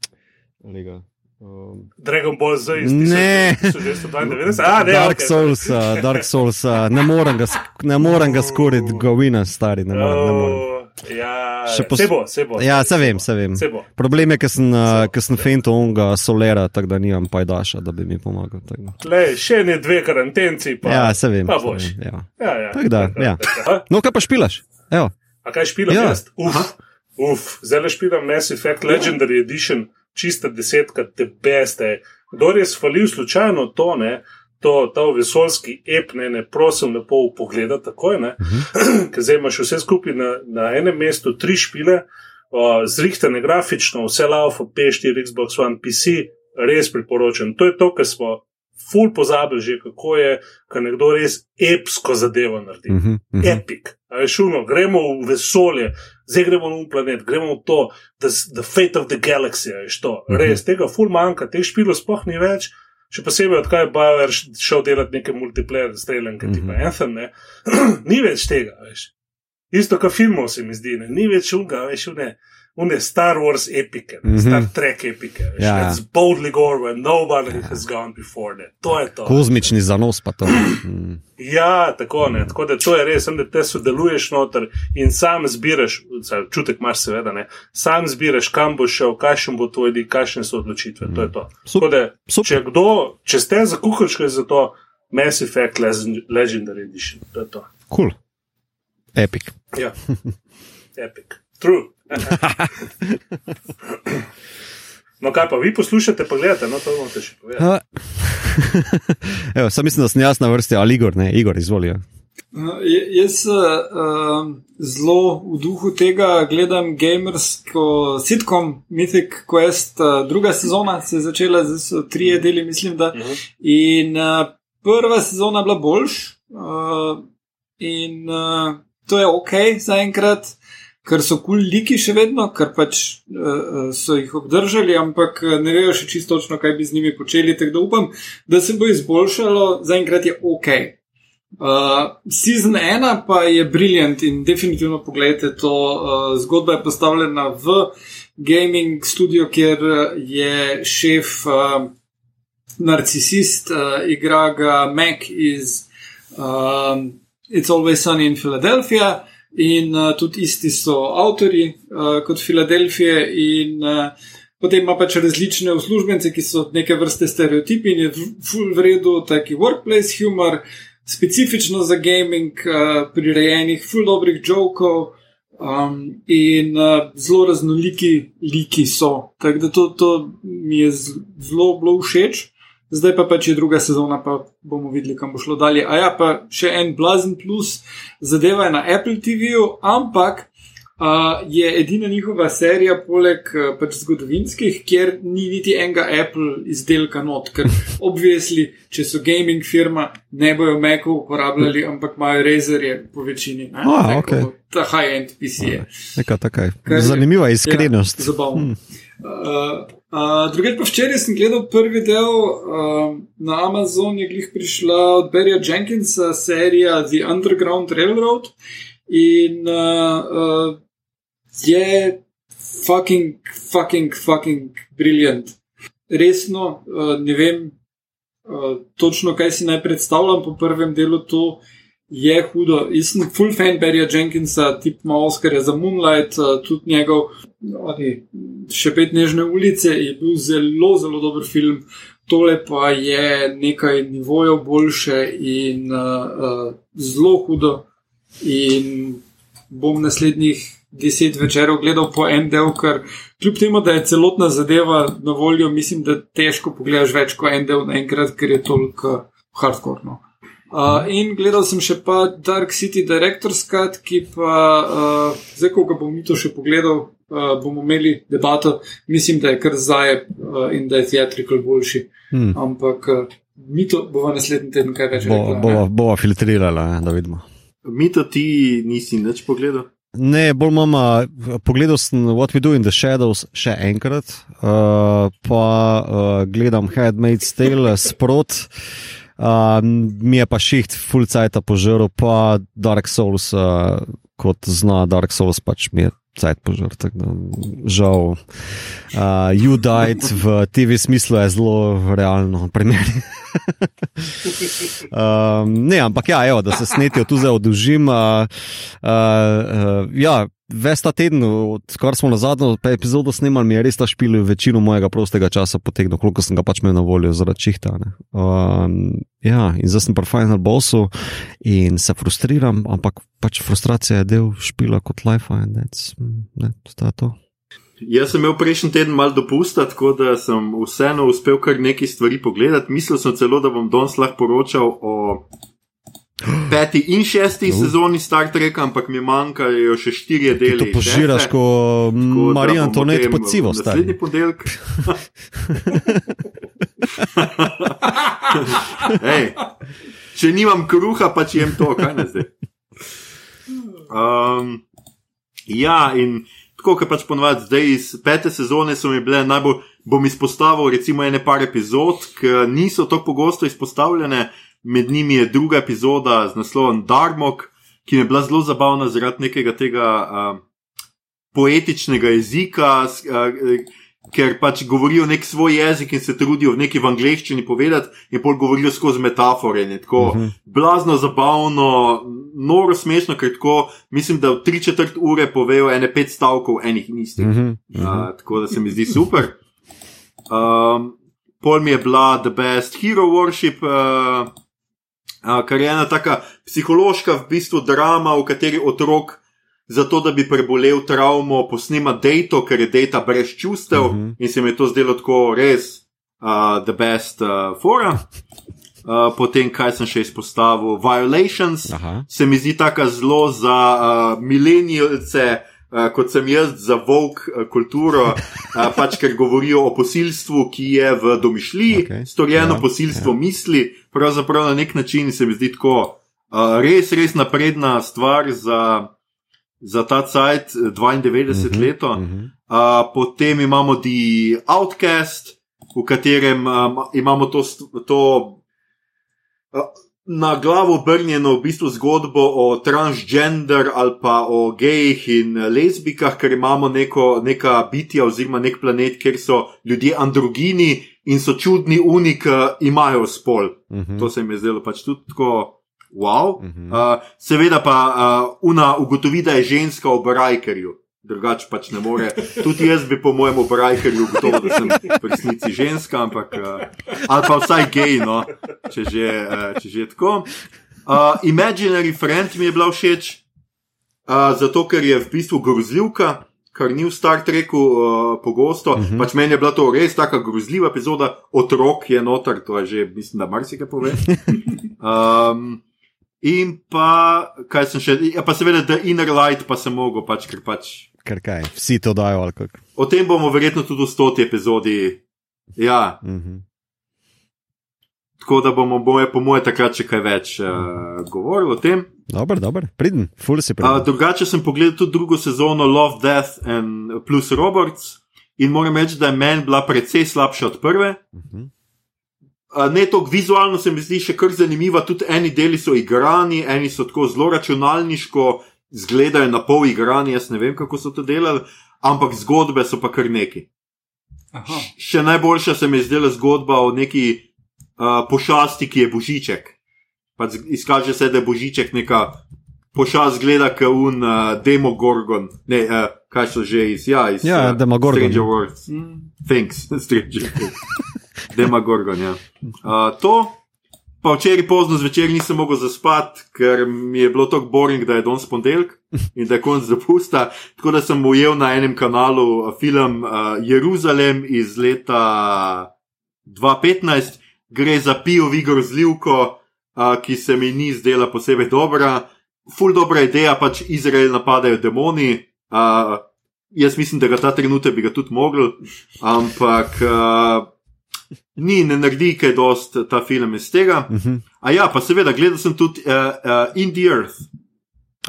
Speaker 4: Um, Dragon Ball Z,
Speaker 2: ne,
Speaker 4: 1992, a ne.
Speaker 2: Dark okay. Souls, Dark Souls, ne morem ga, ne morem ga skoriti, govina, stari, ne morem. Ne morem.
Speaker 4: Ja, pos... se bo, se bo.
Speaker 2: Ja, se vem, se vem. Se Problem je, ker sem, uh, sem fento onga solera, tako da nimam pajdaša, da bi mi pomagal.
Speaker 4: Le, še ne dve karantenci, pa,
Speaker 2: ja, se vem.
Speaker 4: Pa boš.
Speaker 2: Vem, ja.
Speaker 4: Ja, ja.
Speaker 2: Tak da, ja. No, kaj pa špilaš? Evo.
Speaker 4: A kaj špilaš? Ja. Uf, uf, zdaj špilam Mass Effect Legendary Edition, čista desetka, te beste. Kdo je svalil slučajno to, ne? To, ta vesoljski ep, ne, ne prosim, lepo pogleda takoj, uh -huh. ker zdaj imaš vse skupaj na, na enem mestu, tri špile, uh, zrihtene grafično, vse laufa, P4, Xbox One, PC, res priporočam. To je to, kar smo. Ful pozabili že, kako je, ko nekdo res epsko zadevo naredi. Uh -huh, uh -huh. Epic. Šuno, gremo v vesolje, zdaj gremo na planet, gremo v to, the, the fate of the galaxy, je to. Uh -huh. Res, tega ful manjka, teh špilov sploh ni več. Še posebej, odkar je Bauer šel delati neke multiplayer streljanke, mm -hmm. tipa Anthem, ne? ni več tega, veš. Isto kot filmov se mi zdi, ne? ni več unga, veš, ne. Une Star Wars epike, mm -hmm. Star Trek epike. Ja, ja. Boldly gore, when nobody ja. has gone before that. To je to.
Speaker 2: Kozmični zanos pa to.
Speaker 4: Mm. Ja, tako ne. Tako da to je res, da te sodeluješ noter in sam zbiraš, čutek imaš seveda, ne. Sam zbiraš, kam bo šel, kakšen bo tvoj dik, kakšne so odločitve. Mm. To je to. Sup, da, če kdo, če ste za kuhalčke za to, Mass Effect Legendary Edition. To je to.
Speaker 2: Cool. Epic.
Speaker 4: Ja. Epic. True. No, kaj pa vi poslušate, pa gledate, no, to bomo še povedali.
Speaker 2: Evo, sam mislim, da sem jaz na vrsti, ali Igor, ne, Igor, izvolijo.
Speaker 3: Uh, jaz uh, zelo v duhu tega gledam gamersko sitkom Mythic Quest, uh, druga sezona se je začela, zdaj so tri deli, mislim, da. Uh mhm. -huh. In uh, prva sezona je bila boljš, uh, in uh, to je ok zaenkrat ker so kul cool liki še vedno, ker pač uh, so jih obdržali, ampak eh, ne vejo še čisto točno, kaj bi z njimi počeli. Tako da upam, da se bo izboljšalo, zaenkrat je ok. Uh, season 1 pa je briljant in definitivno pogledajte to. Uh, zgodba je postavljena v gaming studio, kjer je šef uh, narcisist, uh, igra ga Mac iz uh, It's Always Sunny in Philadelphia. In uh, tudi isti so avtori uh, kot Filadelfije, in uh, potem ima pač različne uslužbence, ki so neke vrste stereotipi in je full vredu, taki workplace humor, specifično za gaming, uh, prirejenih, full dobrih jokov. Um, in uh, zelo raznoliki liki so. Tako da to, to mi je zelo, zelo všeč zdaj pa pač je druga sezona, pa bomo videli, kam bo šlo dalje. A ja, pa še en blazen plus, zadeva je na Apple TV-ju, ampak uh, je edina njihova serija, poleg uh, pač zgodovinskih, kjer ni niti enega Apple izdelka not, ker obvisli, če so gaming firma, ne bojo Meku uporabljali, ampak imajo rezerje po večini.
Speaker 2: Oh, okay.
Speaker 3: Ta high-end PC je.
Speaker 2: Neka taka zanimiva iskrenost.
Speaker 3: Ja, zabavno. Hmm. Uh, uh, Drugič pa včeraj sem gledal prvi del uh, na Amazonu, je glih prišla od Barryja Jenkinsa serija The Underground Railroad in uh, uh, je fucking, fucking, fucking brilliant. Resno, uh, ne vem uh, točno, kaj si naj predstavljam po prvem delu. To je hudo. Jaz sem full fan Barryja Jenkinsa, tip ima Oscar za Moonlight, uh, tudi njegov ali še pet nežne ulice, je bil zelo, zelo dober film. Tole pa je nekaj nivojev boljše in uh, uh, zelo hudo. In bom naslednjih deset večerov gledal po en del, ker kljub temu, da je celotna zadeva na voljo, mislim, da težko pogledaš več kot en del naenkrat, ker je toliko hardcore. No. Uh, in gledal sem še pa Dark City Director's Cut, ki pa uh, zdaj, ko ga bom mi to še pogledal, uh, bomo imeli debato. Mislim, da je kar zdaj uh, in da je theatrical boljši. Hmm. Ampak uh, mi to bomo naslednji teden kaj več
Speaker 2: rekli. Bova bo filtrirala, da vidimo.
Speaker 1: Mi to ti nisi nič pogledal.
Speaker 2: Ne, bolj mama, pogledal sem What We Do in the Shadows še enkrat, uh, pa uh, gledam Headmaid's Tale sprot. Uh, mi je pa šiht, full cajt požrl, pa Dark Souls, uh, kot zna Dark Souls, pač mi je cajt požrl. Žal, uh, You Died v TV smislu je zelo realno, primer. um, ne, ampak ja, evo, da se snetijo tu zdaj odužim. Uh, uh, uh, ja, Ves ta teden, odkar smo na zadnjo epizodo snemali, mi je res ta špil večino mojega prostega časa potegnil, koliko sem ga pač imel na voljo zaradi čihta. Um, ja, in zdaj sem pri Final Bossu in se frustriram, ampak pač frustracija je del špila kot life in that's, ne, to je to.
Speaker 1: Jaz sem imel prejšnji teden malo dopusta, tako da sem vseeno uspel kar nekaj stvari pogledati. Mislil sem celo, da bom danes lahko poročal o peti in šesti uh. sezoni Star Treka, ampak mi manjkajo še štiri dele.
Speaker 2: To požiraš, ko Marijan to ne pocivo.
Speaker 1: Naslednji podelek. hey, če nimam kruha, pa če jem to, kaj ne zdaj. Um, ja, in tako, kot pač ponovadi, zdaj iz pete sezone so mi bile najbolj, bom izpostavil, recimo, ene par epizod, ki niso tako pogosto izpostavljene med njimi je druga epizoda z naslovom Darmok, ki je bila zelo zabavna zaradi nekega tega uh, poetičnega jezika, uh, ker pač govorijo nek svoj jezik in se trudijo v neki v angleščini povedati, in pol govorijo skozi metafore. Tako uh -huh. blazno, zabavno, noro smešno, ker tako mislim, da v tri četrt ure povejo ene pet stavkov enih in istih. Uh -huh. uh -huh. uh, tako da se mi zdi super. Um, pol mi je bila The Best Hero Worship. Uh, Uh, kar je ena taka psihološka, v bistvu drama, v kateri otrok zato da bi prebolel travmo, posnema Dejto, ker je Dejta brez čustev uh mhm. -huh. in se mi je to zdelo tako res uh, the best uh, fora. Uh, potem, kaj sem še izpostavil, Violations, Aha. se mi zdi tako zelo za uh, milenijalce, uh, kot sem jaz, za volk uh, kulturo, uh, pač ker govorijo o posilstvu, ki je v domišljiji, okay. storjeno ja, posilstvo ja. misli, pravzaprav na nek način se mi zdi tako res, res napredna stvar za za ta cajt 92 uh -huh, let. Uh -huh. uh, potem imamo The Outcast, v katerem um, imamo to. to Na glavo obrnjeno v bistvu zgodbo o transgender ali pa o gejih in lezbikah, ker imamo neko, neka bitja oziroma nek planet, kjer so ljudje androgini in so čudni, unik, imajo spol. Uh mhm. -huh. To se mi je zdelo pač tudi tako wow. Uh -huh. uh, seveda pa uh, una ugotovi, da je ženska v Brajkerju. Drugače pač ne more. Tudi jaz bi, po mojem, v Brajkerju ugotovil, da sem v resnici ženska, ampak uh, ali pa vsaj gej, no, če že, uh, če že tako. Uh, Imaginary Friend mi je bila všeč, uh, zato ker je v bistvu grozljivka. Kar ni v Star Treku uh, pogosto, uh mhm. -huh. pač meni je bila to res tako grozljiva epizoda, otrok je noter, to je že, mislim, da marsikaj pove. Um, In pa, kaj sem še, ja, pa seveda, da inner light pa sem mogel, pač, ker pač.
Speaker 2: Ker kaj, vsi to dajo.
Speaker 1: O tem bomo verjetno tudi v stoti epizodi. Ja. Mm -hmm. Tako da bomo, bomo po moje, takrat še kaj več uh, govorili o tem.
Speaker 2: Dobro, dobro, pridem, full si pridem.
Speaker 1: Uh, drugače sem pogledal tudi drugo sezono Love, Death and Plus Roberts in moram reči, da je meni bila precej slabša od prve. Mm -hmm ne toliko vizualno, se mi zdi še kar zanimiva. Tudi eni deli so igrani, eni so tako zelo računalniško, izgledajo na pol igrani. Jaz ne vem, kako so to delali, ampak zgodbe so pa kar neki. Aha. Še najboljša se mi je zdela zgodba o neki uh, pošasti, ki je božiček. Pač izkaže se, da je božiček neka pošast, gleda kot un uh, demogorgon. Ne, uh, kaj so že iz, ja, iz
Speaker 2: ja, uh, demogorgon.
Speaker 1: Stranger Words. Mm. Thanks, Stranger Words. Demagorgon. Ja. Uh, to, pa včeraj pozno zvečer nisem mogel zaspati, ker mi je bilo tako boring, da je danes ponedeljek in da je konc zapusta. Tako da sem ujel na enem kanalu film uh, Jeruzalem iz leta 2015, gre za pijo vigor zlivko, uh, ki se mi ni zdela posebej dobra. Ful dobra ideja, pač Izrael napadajo demoni. Uh, jaz mislim, da ga ta trenutek bi ga tudi mogli, ampak. Uh, ni, ne naredi kaj dost ta film iz tega. Uh -huh. A ja, pa seveda, gledal sem tudi uh, uh, In the Earth,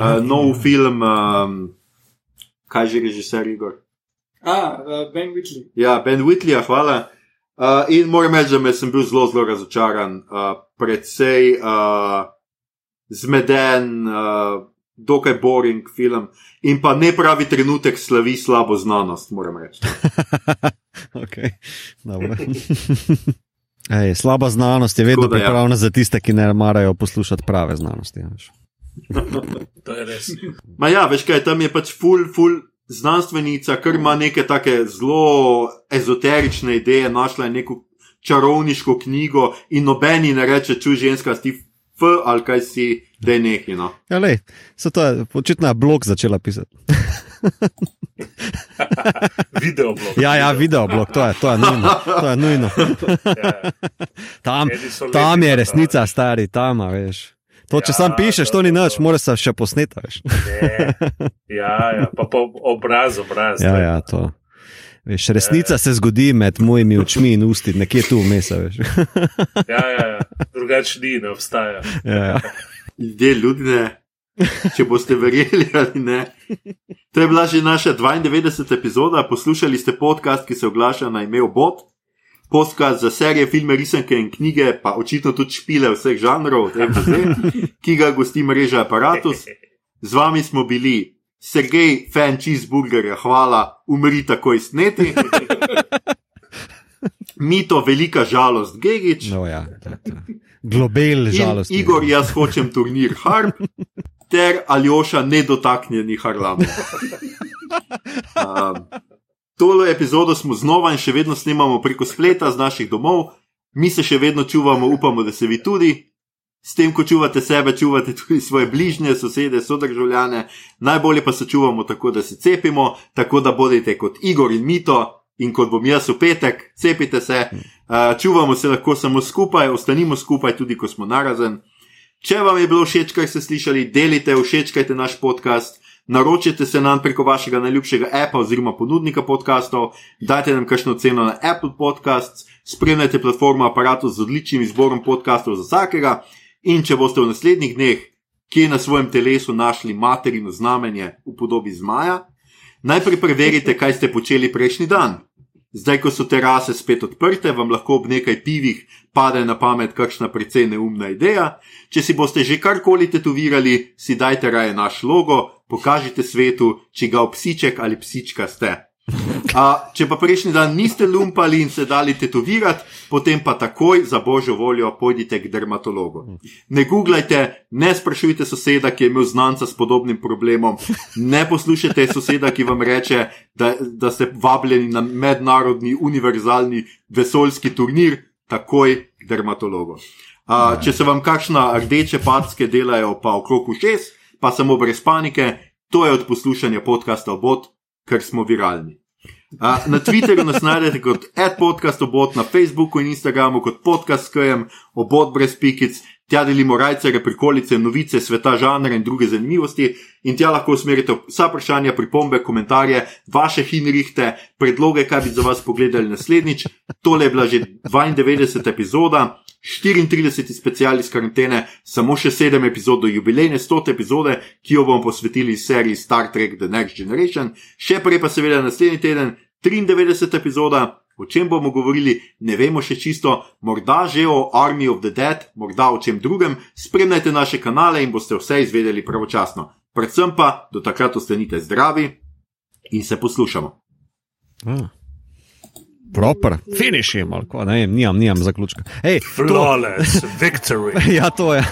Speaker 1: uh, uh, nov film, um, kaj že režiser Igor.
Speaker 3: Ah, uh, Ben Whitley.
Speaker 1: Ja, Ben Whitley, ja, hvala. Uh, in moram reči, da sem bil zelo, zelo razočaran, uh, predvsej uh, zmeden, uh, dokaj boring film in pa ne pravi trenutek slavi slabo znanost, moram reči.
Speaker 2: okay. Ej, slaba znanost je vedno ja. pripravljena ja. za tiste, ki ne marajo poslušati prave znanosti.
Speaker 4: to je res.
Speaker 1: Ma ja, veš kaj, tam je pač full, full znanstvenica, ker ima neke take zelo ezoterične ideje, našla je neko čarovniško knjigo in nobeni ne reče, čuj ženska, ti F ali kaj si, da je nekaj. No.
Speaker 2: Ja, lej, se to je očitno blog začela pisati.
Speaker 4: video blog.
Speaker 2: Ja, ja, video blog, to je, to je nujno. To je nujno. Ja. tam, tam je resnica, stari, tam, veš. To, če ja, sam pišeš, to ni nič, moraš se še posneti.
Speaker 4: ja, ja, pa po obraz, obraz.
Speaker 2: Ja, ja, to. Veš, resnica se zgodi med mojimi očmi in usti, nekje tu vmes.
Speaker 4: ja, ja, ja. drugače ni, ne obstaja.
Speaker 2: ja, ja.
Speaker 1: Ljudje, ljudje, če boste verjeli ali ne. To je bila že naša 92. epizoda. Poslušali ste podcast, ki se oglaša na ime Bot. Podcast za serije, filme, risanke in knjige, pa očitno tudi špile vseh žanrov, MZ, ki ga gosti mreža Apparatus. Z vami smo bili Sergej, fan cheeseburgerja, hvala, umri takoj sneti. Mito, velika žalost, Gigič.
Speaker 2: No, ja, ja, ja. Globel žalost.
Speaker 1: Igor, jaz hočem turnir Harp, ter Aljoša, nedotaknjeni Harlam. Um, tole epizodo smo znova in še vedno snemamo preko spleta z naših domov, mi se še vedno čuvamo, upamo, da se vi tudi. S tem, ko čuvate sebe, čuvate tudi svoje bližnje, sosede, sodržavljane, najbolje pa se čuvamo tako, da se cepimo, tako da bodite kot Igor in Mito in kot bom jaz v petek, cepite se, uh, čuvamo se lahko samo skupaj, ostanimo skupaj tudi, ko smo narazen. Če vam je bilo všeč, kaj ste slišali, delite, všečkajte naš podcast. Naročite se nam preko vašega najljubšega appa oziroma ponudnika podkastov, dajte nam kakšno ceno na Apple Podcasts, spremljajte platformo aparatu z odličnim izborom podkastov za vsakega. In če boste v naslednjih dneh, kje na svojem telesu našli materino znamenje v podobi zmaja, najprej preverite, kaj ste počeli prejšnji dan. Zdaj, ko so terase spet odprte, vam lahko ob nekaj pivih pade na pamet kakšna precej neumna ideja. Če si boste že karkoli tetovirali, si dajte raje naš logo, pokažite svetu, če ga psiček ali psička ste. A, če pa prejšnji dan niste lumpali in se dali tetovirati, potem pa takoj za božjo voljo pojdite k dermatologu. Ne googlajte, ne sprašujte soseda, ki je imel znanca s podobnim problemom, ne poslušajte soseda, ki vam reče, da, da ste vabljeni na mednarodni univerzalni vesoljski turnir, takoj k dermatologu. A, če se vam kakšna rdeče packe delajo pa okrog ušes, pa samo brez panike, to je od poslušanja podcasta obot, ker smo viralni. Uh, na Twitterju nas najdete kot adpodcastobot, na Facebooku in Instagramu kot podcast KM, obot brez pikic, tja delimo rajce, prikolice, novice, sveta, žanre in druge zanimivosti. In tja lahko usmerite vsa vprašanja, pripombe, komentarje, vaše hinrihte, predloge, kaj bi za vas pogledali naslednjič. Tole je bila že 92. epizoda. 34 special iz karantene, samo še 7 epizod do jubilejne 100 epizode, ki jo bomo posvetili seriji Star Trek The Next Generation, še prej pa seveda naslednji teden 93 epizoda, o čem bomo govorili, ne vemo še čisto, morda že o Army of the Dead, morda o čem drugem, spremljajte naše kanale in boste vse izvedeli pravočasno. Predvsem pa do takrat ostanite zdravi in se poslušamo.
Speaker 2: Ah. Proper, finish je malo, ne vem, nimam, nimam zaključka. Hey,
Speaker 4: Flawless to... victory.
Speaker 2: ja, to je.